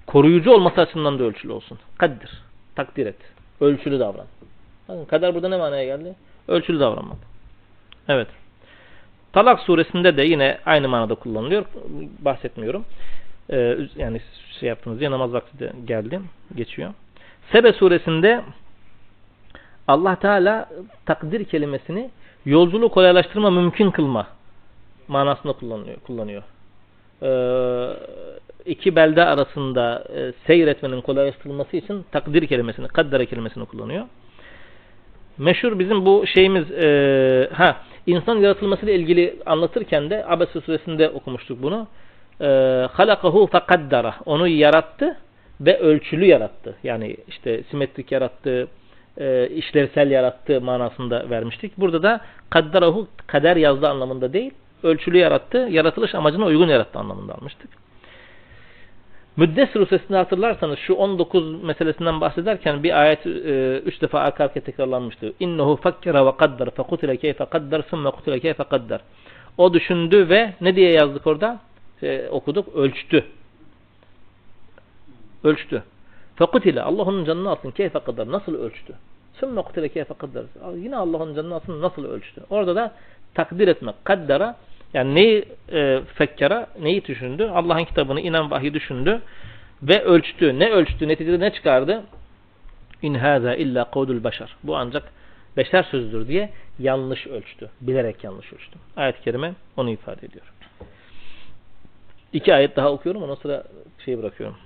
Koruyucu olması açısından da ölçülü olsun. Kaddir. Takdir et. Ölçülü davran. Bakın kader burada ne manaya geldi? Ölçülü davranmak. Evet. Talak suresinde de yine aynı manada kullanılıyor. Bahsetmiyorum. Ee, yani şey yaptınız diye namaz vakti de geldi. Geçiyor. Sebe suresinde Allah Teala takdir kelimesini yolculuğu kolaylaştırma, mümkün kılma manasında kullanıyor. kullanıyor. Ee, iki belde arasında e, seyretmenin kolaylaştırılması için takdir kelimesini, kaddere kelimesini kullanıyor. Meşhur bizim bu şeyimiz e, ha insan yaratılmasıyla ilgili anlatırken de Abese suresinde okumuştuk bunu. E, halakahu fekaddara. Onu yarattı ve ölçülü yarattı. Yani işte simetrik yarattı, e, işlevsel yarattı manasında vermiştik. Burada da kaddarahu kader yazdı anlamında değil, ölçülü yarattı, yaratılış amacına uygun yarattı anlamında almıştık. Müddessir Suresi'nde hatırlarsanız şu 19 meselesinden bahsederken bir ayet 3 e, defa arka arkaya tekrarlanmıştı. İnnehu fakkara ve kaddar fekutile keyfe kaddar sümme kutile keyfe kaddar. O düşündü ve ne diye yazdık orada? E, okuduk. Ölçtü. Ölçtü. Fekutile. Allah onun canını alsın. Keyfe kaddar. Nasıl ölçtü? Sümme kutile kaddar. Yine Allah onun canını alsın. Nasıl ölçtü? Orada da takdir etmek. Kaddara yani neyi e, fekkara, neyi düşündü? Allah'ın kitabını inen vahyi düşündü ve ölçtü. Ne ölçtü? Neticede ne çıkardı? İn hâzâ illa kavdul başar. Bu ancak beşer sözüdür diye yanlış ölçtü. Bilerek yanlış ölçtü. Ayet-i kerime onu ifade ediyor. İki ayet daha okuyorum. Ondan sonra şey bırakıyorum.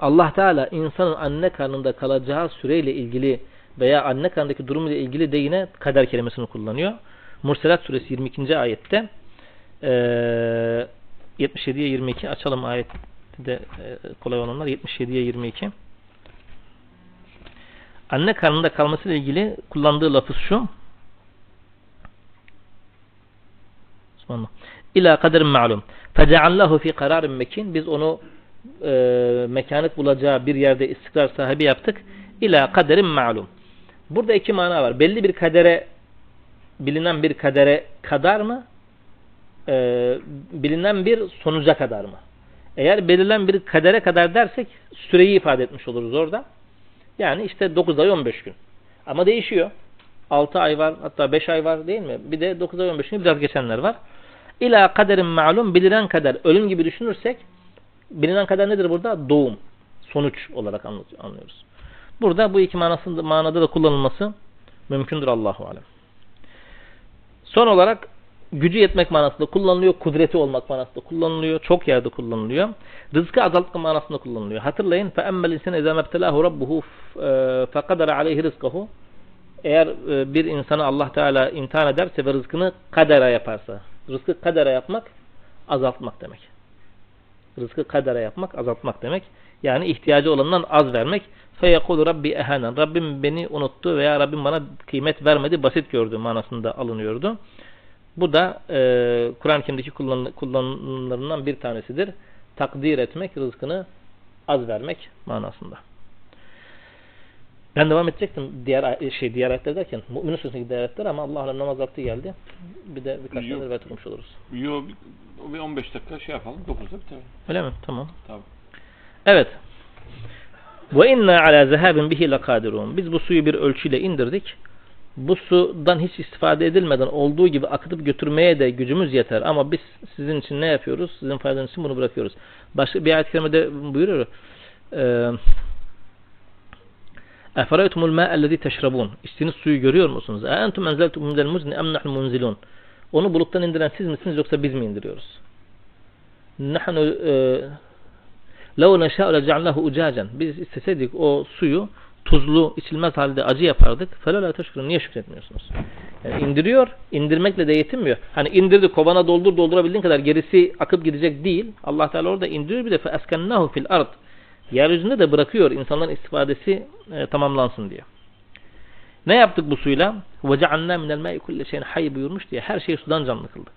Allah Teala insanın anne karnında kalacağı süreyle ilgili veya anne karnındaki durumuyla ilgili de yine kader kelimesini kullanıyor. Murselat suresi 22. ayette eee 77'ye 22 açalım ayet de e, kolay olanlar 77'ye 22. Anne karnında kalması ile ilgili kullandığı lafız şu. Subhanallah. İla kaderin ma'lum. Feceallahu fi kararin mekin. Biz onu e, mekanet bulacağı bir yerde istikrar sahibi yaptık. İla kaderin ma'lum. Burada iki mana var. Belli bir kadere bilinen bir kadere kadar mı? E, bilinen bir sonuca kadar mı? Eğer belirlen bir kadere kadar dersek süreyi ifade etmiş oluruz orada. Yani işte 9 ay 15 gün. Ama değişiyor. 6 ay var hatta 5 ay var değil mi? Bir de 9 ay 15 gün biraz geçenler var. İla kaderin malum bilinen kader ölüm gibi düşünürsek bilinen kader nedir burada? Doğum. Sonuç olarak anlıyoruz. Burada bu iki manasında, manada da kullanılması mümkündür Allahu alem. Son olarak gücü yetmek manasında kullanılıyor, kudreti olmak manasında kullanılıyor, çok yerde kullanılıyor. Rızkı azaltma manasında kullanılıyor. Hatırlayın fe emmel insane izâ mebtelâhu rabbuhu fekadara aleyhi rızkahu eğer e, bir insanı Allah Teala imtihan ederse ve rızkını kadera yaparsa, rızkı kadera yapmak azaltmak demek. Rızkı kadere yapmak, azaltmak demek. Yani ihtiyacı olandan az vermek. فَيَقُولُ Rabbi ehenen. Rabbim beni unuttu veya Rabbim bana kıymet vermedi, basit gördü manasında alınıyordu. Bu da e, Kur'an-ı Kerim'deki kullan, kullanımlarından bir tanesidir. Takdir etmek, rızkını az vermek manasında. Ben devam edecektim diğer şey diğer ayetler derken Mü'minin Suresi'ndeki diğer ayetler ama Allah'ın namaz vakti geldi. Bir de birkaç tane rivayet okumuş oluruz. Yo bir 15 dakika şey yapalım. 9'da bitelim. Öyle mi? Tamam. Tabii. Evet. Ve inna ala zehabin bihi lakadirun. Biz bu suyu bir ölçüyle indirdik. Bu sudan hiç istifade edilmeden olduğu gibi akıtıp götürmeye de gücümüz yeter. Ama biz sizin için ne yapıyoruz? Sizin faydanız için bunu bırakıyoruz. Başka bir ayet-i kerimede buyuruyor. Eferaytumul ma'ellezî teşrabun. İçtiğiniz suyu görüyor musunuz? E entum enzeltum minel muzni em nahnu munzilun. Onu buluttan indiren siz misiniz yoksa biz mi indiriyoruz? Nahnu lev neşâ'u leca'allahu ucacen. Biz isteseydik o suyu tuzlu, içilmez halde acı yapardık. فَلَا teşkurun. Niye şükretmiyorsunuz? Yani indiriyor, indirmekle de yetinmiyor. Hani indirdi, kovana doldur, doldurabildiğin kadar gerisi akıp gidecek değil. Allah Teala orada indiriyor bir de فَاَسْكَنَّهُ fil ard. Yeryüzünde de bırakıyor insanların istifadesi e, tamamlansın diye. Ne yaptık bu suyla? وَجَعَلْنَا مِنَ الْمَاءِ كُلَّ şeyin hayy buyurmuş diye her şeyi sudan canlı kıldık.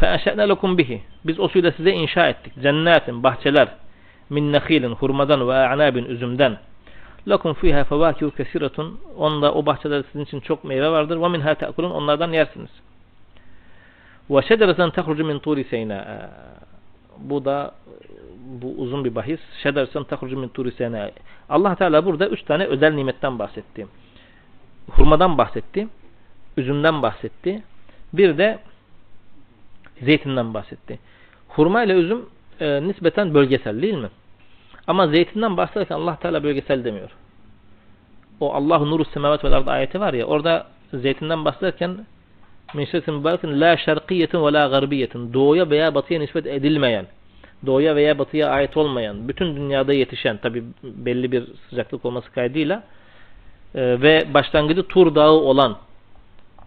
فَاَنْشَأْنَا لَكُمْ bihi. Biz o suyla size inşa ettik. Cennetin, bahçeler, min nehilin, hurmadan ve a'nabin, üzümden. Lakum fiha fawakihu kesiratun. Onda o bahçelerde sizin için çok meyve vardır. Ve minha ta'kulun. Onlardan yersiniz. Ve şecereten tehrucu min turi seyna. Bu da bu uzun bir bahis. Şecereten tehrucu min turi seyna. Allah Teala burada üç tane özel nimetten bahsetti. Hurmadan bahsetti. Üzümden bahsetti. Bir de zeytinden bahsetti. Hurma ile üzüm e, nispeten bölgesel değil mi? Ama zeytinden bahsederken Allah Teala bölgesel demiyor. O Allahu nuru semavat vel ard ayeti var ya orada zeytinden bahsederken min şerrin mübarekin la şerkiyetin ve la garbiyetin doğuya veya batıya nispet edilmeyen doğuya veya batıya ait olmayan bütün dünyada yetişen tabi belli bir sıcaklık olması kaydıyla e, ve başlangıcı Tur Dağı olan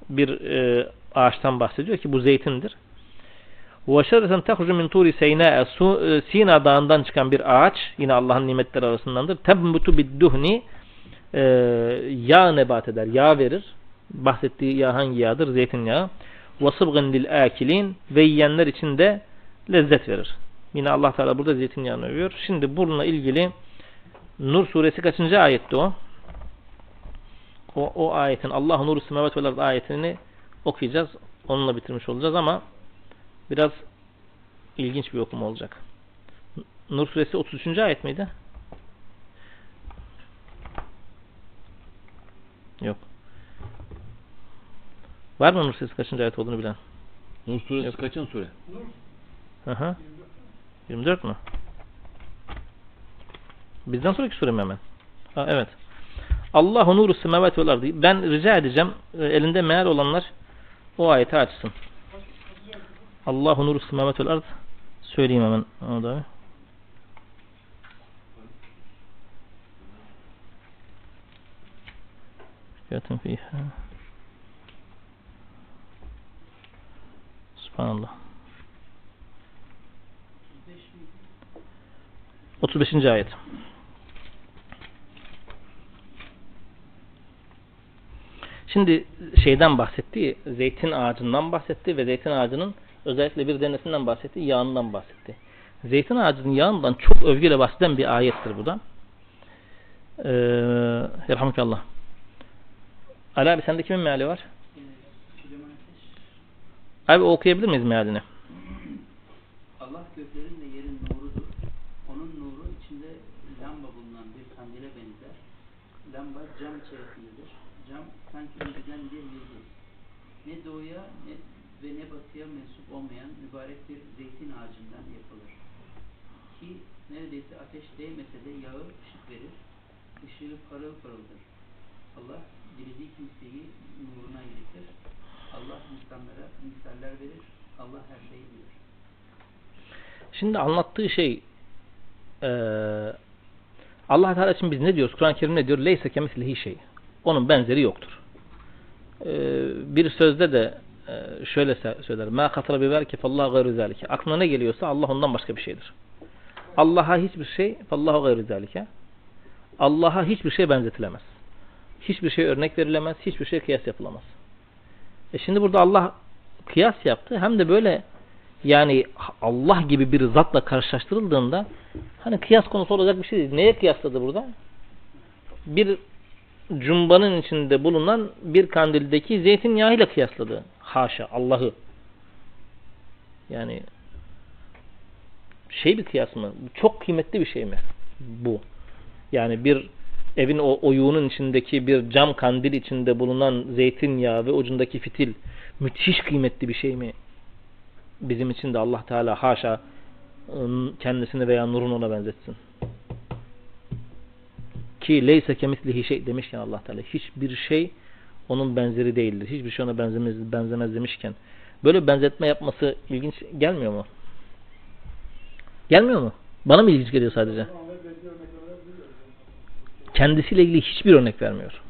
bir e, ağaçtan bahsediyor ki bu zeytindir. Ve şerreten tehrucu min turi seyna e, Sina dağından çıkan bir ağaç yine Allah'ın nimetleri arasındandır. Tebmutu bidduhni e, yağ nebat eder, yağ verir. Bahsettiği yağ hangi yağdır? Zeytinyağı. Ve sıbgın lil akilin ve yiyenler için de lezzet verir. Yine Allah Teala burada zeytinyağını övüyor. Şimdi bununla ilgili Nur suresi kaçıncı ayetti o? O, o ayetin Allah nuru semavet ve ayetini okuyacağız. Onunla bitirmiş olacağız ama biraz ilginç bir okuma olacak. Nur suresi 33. ayet miydi? Yok. Var mı Nur suresi kaçıncı ayet olduğunu bilen? Nur suresi Yok. kaçın sure? Hı hı. 24 mü? Bizden sonraki sure mi hemen? Ha, evet. Allahu nuru semavat vel ardı. Ben rica edeceğim e, elinde meal olanlar o ayeti açsın. Allahu nuru semavetel ard söyleyeyim hemen onu da. Fiyatın fiha. Subhanallah. 35. ayet. Şimdi şeyden bahsetti, zeytin ağacından bahsetti ve zeytin ağacının özellikle bir denesinden bahsetti, yağından bahsetti. Zeytin ağacının yağından çok övgüyle bahseden bir ayettir bu da. Ee, Yerhamukallah. Ali abi sende kimin meali var? Abi okuyabilir miyiz mealini? Allah göklerin ve yerin nurudur. Onun nuru içinde lamba bulunan bir kandile benzer. Lamba cam içerisindedir. Cam sanki önceden bir yıldız. Ne doğuya ne, ve ne batıya mensup olmayan mübarek bir zeytin ağacından yapılır. Ki neredeyse ateş değmese de yağı ışık verir. Işığı parıl parıldır. Allah dilediği kimseyi nuruna iletir. Allah insanlara misaller verir. Allah her şeyi bilir. Şimdi anlattığı şey eee allah Teala için biz ne diyoruz? Kur'an-ı Kerim ne diyor? Leyse kemislihi şey. Onun benzeri yoktur. Eee, bir sözde de şöyle se- söyler. Ma katara biber ki fallahu gayru zalike. Aklına ne geliyorsa Allah ondan başka bir şeydir. Allah'a hiçbir şey fallahu gayru zalike. Allah'a hiçbir şey benzetilemez. Hiçbir şey örnek verilemez. Hiçbir şey kıyas yapılamaz. E şimdi burada Allah kıyas yaptı. Hem de böyle yani Allah gibi bir zatla karşılaştırıldığında hani kıyas konusu olacak bir şey değil. Neye kıyasladı burada? Bir cumbanın içinde bulunan bir kandildeki zeytinyağıyla kıyasladı. Haşa Allah'ı. Yani şey bir kıyas mı? Çok kıymetli bir şey mi? Bu. Yani bir evin o oyuğunun içindeki bir cam kandil içinde bulunan zeytinyağı ve ucundaki fitil müthiş kıymetli bir şey mi? Bizim için de Allah Teala haşa ıı, kendisini veya nurunu ona benzetsin. Ki leyse kemislihi şey demişken Allah Teala hiçbir şey onun benzeri değildir. Hiçbir şey ona benzemez, benzemez demişken böyle benzetme yapması ilginç gelmiyor mu? Gelmiyor mu? Bana mı ilginç geliyor sadece? Kendisiyle ilgili hiçbir örnek vermiyor.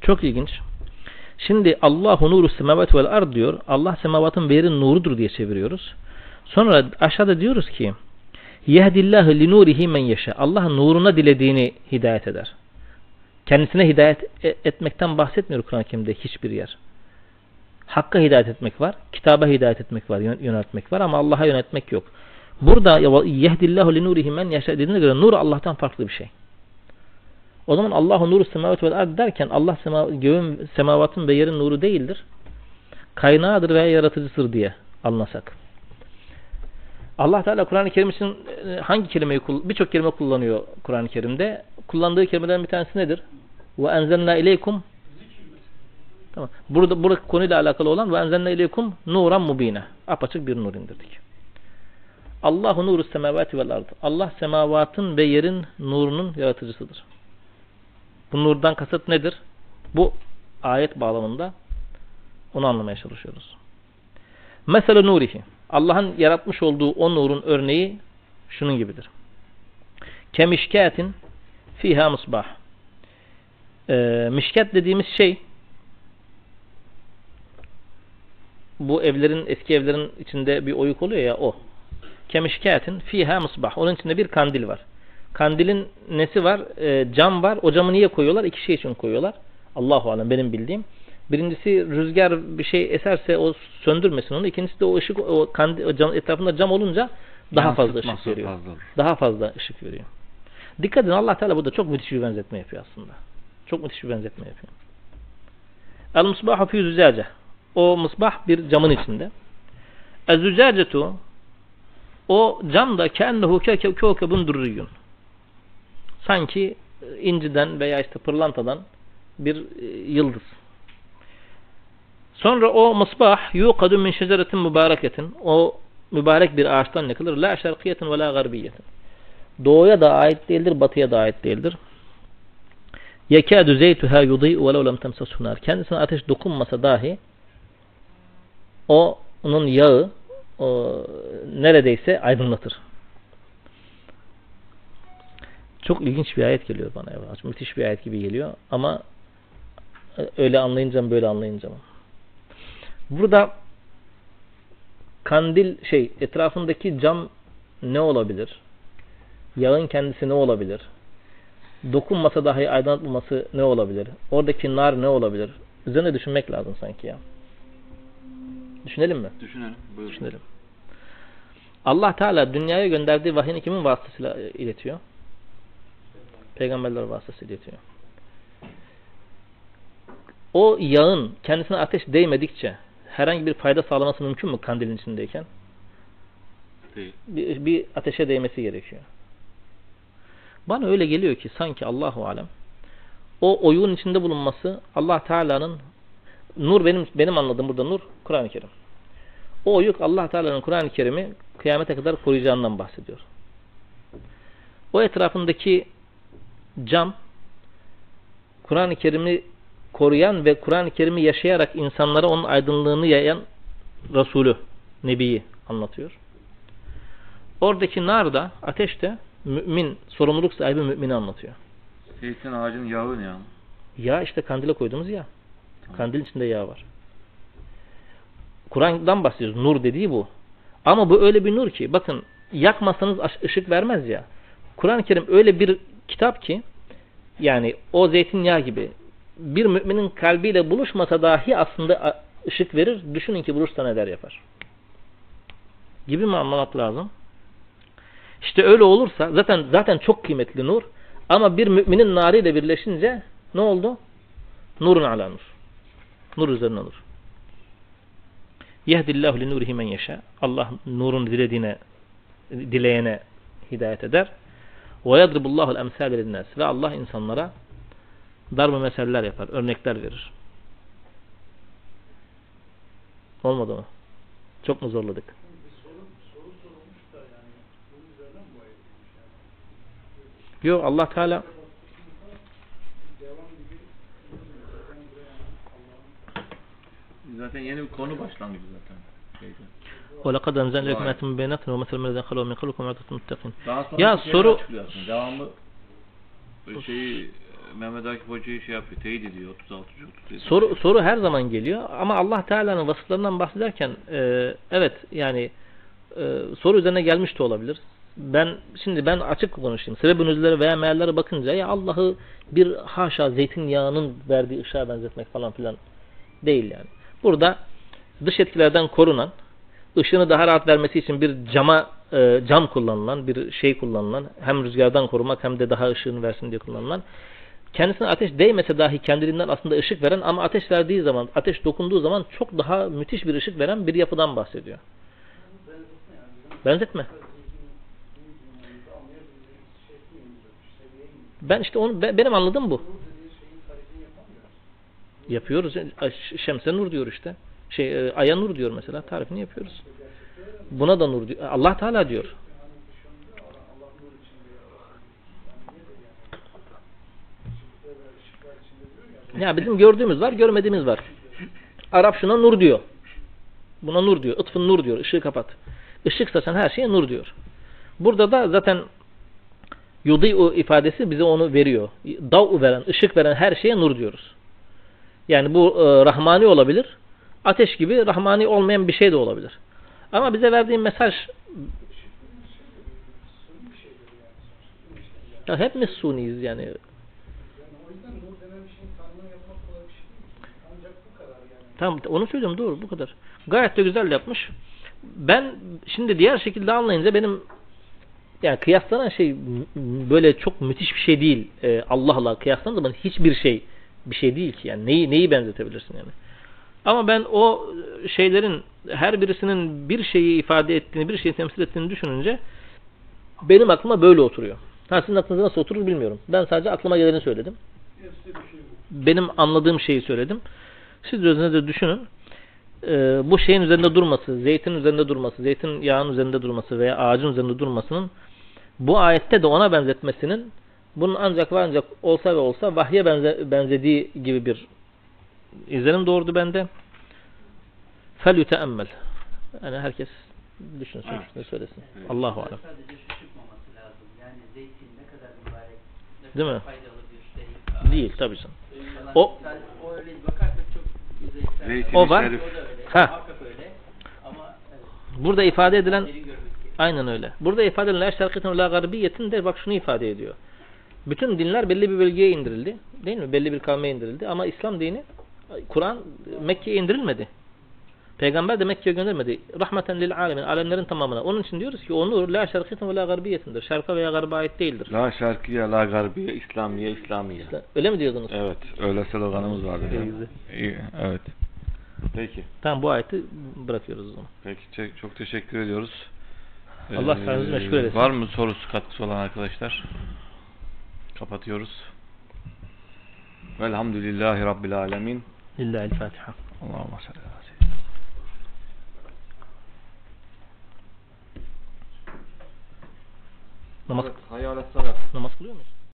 Çok ilginç. Şimdi Allahu nuru semavat vel ard diyor. Allah semavatın ve yerin nurudur diye çeviriyoruz. Sonra aşağıda diyoruz ki Yehdillahu li nurihi men yeşe. Allah nuruna dilediğini hidayet eder. Kendisine hidayet e- etmekten bahsetmiyor Kur'an-ı Kerim'de hiçbir yer. Hakka hidayet etmek var, kitaba hidayet etmek var, yön- yöneltmek var ama Allah'a yönetmek yok. Burada yehdillahu li nurihi men yeşe dediğine göre nur Allah'tan farklı bir şey. O zaman Allahu nuru semavat vel ard derken Allah sema, göğün, semavatın ve yerin nuru değildir. Kaynağıdır veya yaratıcısıdır diye anlasak. Allah Teala Kur'an-ı Kerim için e, hangi kelimeyi birçok kelime kullanıyor Kur'an-ı Kerim'de. Kullandığı kelimelerin bir tanesi nedir? Ve enzelna ileykum Tamam. Burada burada konuyla alakalı olan ve enzelna ileykum nuran mubine. Apaçık bir nur indirdik. Allahu nuru semavati vel ard. Allah semavatın ve yerin nurunun yaratıcısıdır. Bu nurdan kasıt nedir? Bu ayet bağlamında onu anlamaya çalışıyoruz. Mesela nurihi. Allah'ın yaratmış olduğu o nurun örneği şunun gibidir. Kemişkatin fiha musbah. Ee, mişkat dediğimiz şey bu evlerin eski evlerin içinde bir oyuk oluyor ya o. Kemişkatin fiha musbah. Onun içinde bir kandil var. Kandilin nesi var? Ee, cam var. O camı niye koyuyorlar? İki şey için koyuyorlar. Allahu alem benim bildiğim. Birincisi rüzgar bir şey eserse o söndürmesin onu. İkincisi de o ışık o kandil o cam etrafında cam olunca daha fazla ışık veriyor. fazla. Daha fazla ışık veriyor. Dikkat edin Allah Teala burada çok müthiş bir benzetme yapıyor aslında. Çok müthiş bir benzetme yapıyor. El musbahu fi zücace. O musbah bir camın içinde. Ez zücacetu o cam da kennehu kevkebun durriyun. Sanki e, inciden veya işte pırlantadan bir e, yıldız. Sonra o musbah yuqadu min şeceretin mübareketin. O mübarek bir ağaçtan yakılır. La şerkiyetin ve la garbiyetin. Doğuya da ait değildir, batıya da ait değildir. Yekâdü zeytuhâ yudî'u ve lev lem temseshu nâr. Kendisine ateş dokunmasa dahi o onun yağı o, neredeyse aydınlatır. Çok ilginç bir ayet geliyor bana. Müthiş bir ayet gibi geliyor. Ama e, öyle anlayınca mı böyle anlayınca mı? Burada kandil şey etrafındaki cam ne olabilir? Yağın kendisi ne olabilir? Dokunmasa dahi aydınlatmaması ne olabilir? Oradaki nar ne olabilir? Üzerine düşünmek lazım sanki ya. Düşünelim mi? Düşünelim. Buyurun. Düşünelim. Allah Teala dünyaya gönderdiği vahiyini kimin vasıtasıyla iletiyor? Peygamberler vasıtasıyla iletiyor. O yağın kendisine ateş değmedikçe herhangi bir fayda sağlaması mümkün mü kandilin içindeyken? Değil. Bir, bir ateşe değmesi gerekiyor. Bana öyle geliyor ki sanki Allahu alem o oyun içinde bulunması Allah Teala'nın nur benim benim anladığım burada nur Kur'an-ı Kerim. O oyuk Allah Teala'nın Kur'an-ı Kerim'i kıyamete kadar koruyacağından bahsediyor. O etrafındaki cam Kur'an-ı Kerim'i koruyan ve Kur'an-ı Kerim'i yaşayarak insanlara onun aydınlığını yayan Resulü, Nebi'yi anlatıyor. Oradaki nar da, ateş de mümin, sorumluluk sahibi mümini anlatıyor. Zeytin ağacının yağı ne ya? Yağ işte kandile koyduğumuz yağ. Kandilin içinde yağ var. Kur'an'dan bahsediyoruz. Nur dediği bu. Ama bu öyle bir nur ki bakın yakmasanız ışık vermez ya. Kur'an-ı Kerim öyle bir kitap ki yani o zeytinyağı gibi bir müminin kalbiyle buluşmasa dahi aslında ışık verir. Düşünün ki buluşsa neler yapar. Gibi mi anlamak lazım? İşte öyle olursa zaten zaten çok kıymetli nur ama bir müminin narıyla birleşince ne oldu? Nurun ala nur. Nur üzerine nur. Yehdillahu li nurihi men yeşâ. Allah nurun dilediğine dileyene hidayet eder. Ve yadribullahu el-emsâle linnâs. Ve Allah insanlara darbe meseller yapar, örnekler verir. Olmadı mı? Çok mu zorladık? Bir soru, soru sorulmuş da yani bunun üzerine mi bu ayet edilmiş yani? Yok Allah Teala Devam gibi ben buraya Allah'ın Zaten yeni bir konu başlangıcı zaten. Şeyde. وَلَقَدْ أَنْزَلْنَا Vay. لَكُمْ آيَاتٍ بَيِّنَاتٍ وَمَثَلًا مِنَ الَّذِينَ خَلَوْا مِنْ قَبْلِكُمْ وَعِظَةً لِلْمُتَّقِينَ Daha sonra Ya bir şeyler soru- açıklıyorsun. Devamlı bu şeyi Mehmet Akif Hoca'yı şey yapıyor. Teyit ediyor. 36. 37. Soru soru her zaman geliyor ama Allah Teala'nın vasıflarından bahsederken e, evet yani e, soru üzerine gelmiş de olabilir. Ben şimdi ben açık konuşayım. Sebebin üzerine veya meallere bakınca ya Allah'ı bir haşa zeytinyağının verdiği ışığa benzetmek falan filan değil yani. Burada dış etkilerden korunan, ışığını daha rahat vermesi için bir cama e, cam kullanılan, bir şey kullanılan, hem rüzgardan korumak hem de daha ışığını versin diye kullanılan kendisine ateş değmese dahi kendiliğinden aslında ışık veren ama ateş verdiği zaman, ateş dokunduğu zaman çok daha müthiş bir ışık veren bir yapıdan bahsediyor. Benzetme. Ben işte onu be- benim anladığım bu. Yapıyoruz. Şemse nur diyor işte. Şey e, aya nur diyor mesela. Tarifini yapıyoruz. Buna da nur diyor. Allah Teala diyor. Ya bizim gördüğümüz var, görmediğimiz var. Arap şuna nur diyor. Buna nur diyor. Itfın nur diyor. Işığı kapat. Işık saçan her şeye nur diyor. Burada da zaten yudi'u ifadesi bize onu veriyor. Dav'u veren, ışık veren her şeye nur diyoruz. Yani bu e, rahmani olabilir. Ateş gibi rahmani olmayan bir şey de olabilir. Ama bize verdiği mesaj ya hepimiz suniyiz yani. Yani o yüzden nur denen bir şeyin tanımını yapmak kolay bir şey değil. Ancak bu kadar yani. Tamam onu söylüyorum doğru bu kadar. Gayet de güzel yapmış. Ben şimdi diğer şekilde anlayınca benim yani kıyaslanan şey böyle çok müthiş bir şey değil. Ee, Allah'la kıyaslanan zaman hiçbir şey bir şey değil ki. Yani neyi neyi benzetebilirsin yani. Ama ben o şeylerin her birisinin bir şeyi ifade ettiğini, bir şeyi temsil ettiğini düşününce benim aklıma böyle oturuyor. Ha sizin aklınıza nasıl oturur bilmiyorum. Ben sadece aklıma geleni söyledim. Şey benim anladığım şeyi söyledim. Siz de özünüze de düşünün. Ee, bu şeyin üzerinde durması, zeytin üzerinde durması, zeytin yağın üzerinde durması veya ağacın üzerinde durmasının bu ayette de ona benzetmesinin bunun ancak ve ancak olsa ve olsa vahye benze, benzediği gibi bir izlenim doğurdu bende. Fel yüteemmel. Yani herkes düşünsün, ne söylesin. Allahu alem. Sadece şu çıkmaması lazım. Yani zeytin ne kadar mübarek Değil mi? Faydalı bir şey. Değil tabii canım. Falan. O- Sen o öyle bakarsak O var. şerif. Ha. Burada ifade edilen aynen öyle. Burada ifade edilen ve la garbiyetin de bak şunu ifade ediyor. Bütün dinler belli bir bölgeye indirildi. Değil mi? Belli bir kavme indirildi. Ama İslam dini, Kur'an Mekke'ye indirilmedi. Peygamber de Mekke'ye göndermedi. Rahmeten lil alemin. Alemlerin tamamına. Onun için diyoruz ki o nur la şerkiyetin ve la garbiyetindir. Şerka veya garba ait değildir. La şarkiye, la garbiye, İslamiye, İslamiye. Öyle mi diyordunuz? Evet, öyle sloganımız vardı. İyi, ya. güzel. İyi, evet. Peki. Tamam bu ayeti bırakıyoruz o zaman. Peki çok teşekkür ediyoruz. Allah sayenizde meşgul eylesin. Var mı sorusu katkısı olan arkadaşlar? Kapatıyoruz. Velhamdülillahi Rabbil Alemin. Lillahi'l Fatiha. Allahümme Namaz, Evet, hayal et salat. namaz kılıyor muyuz?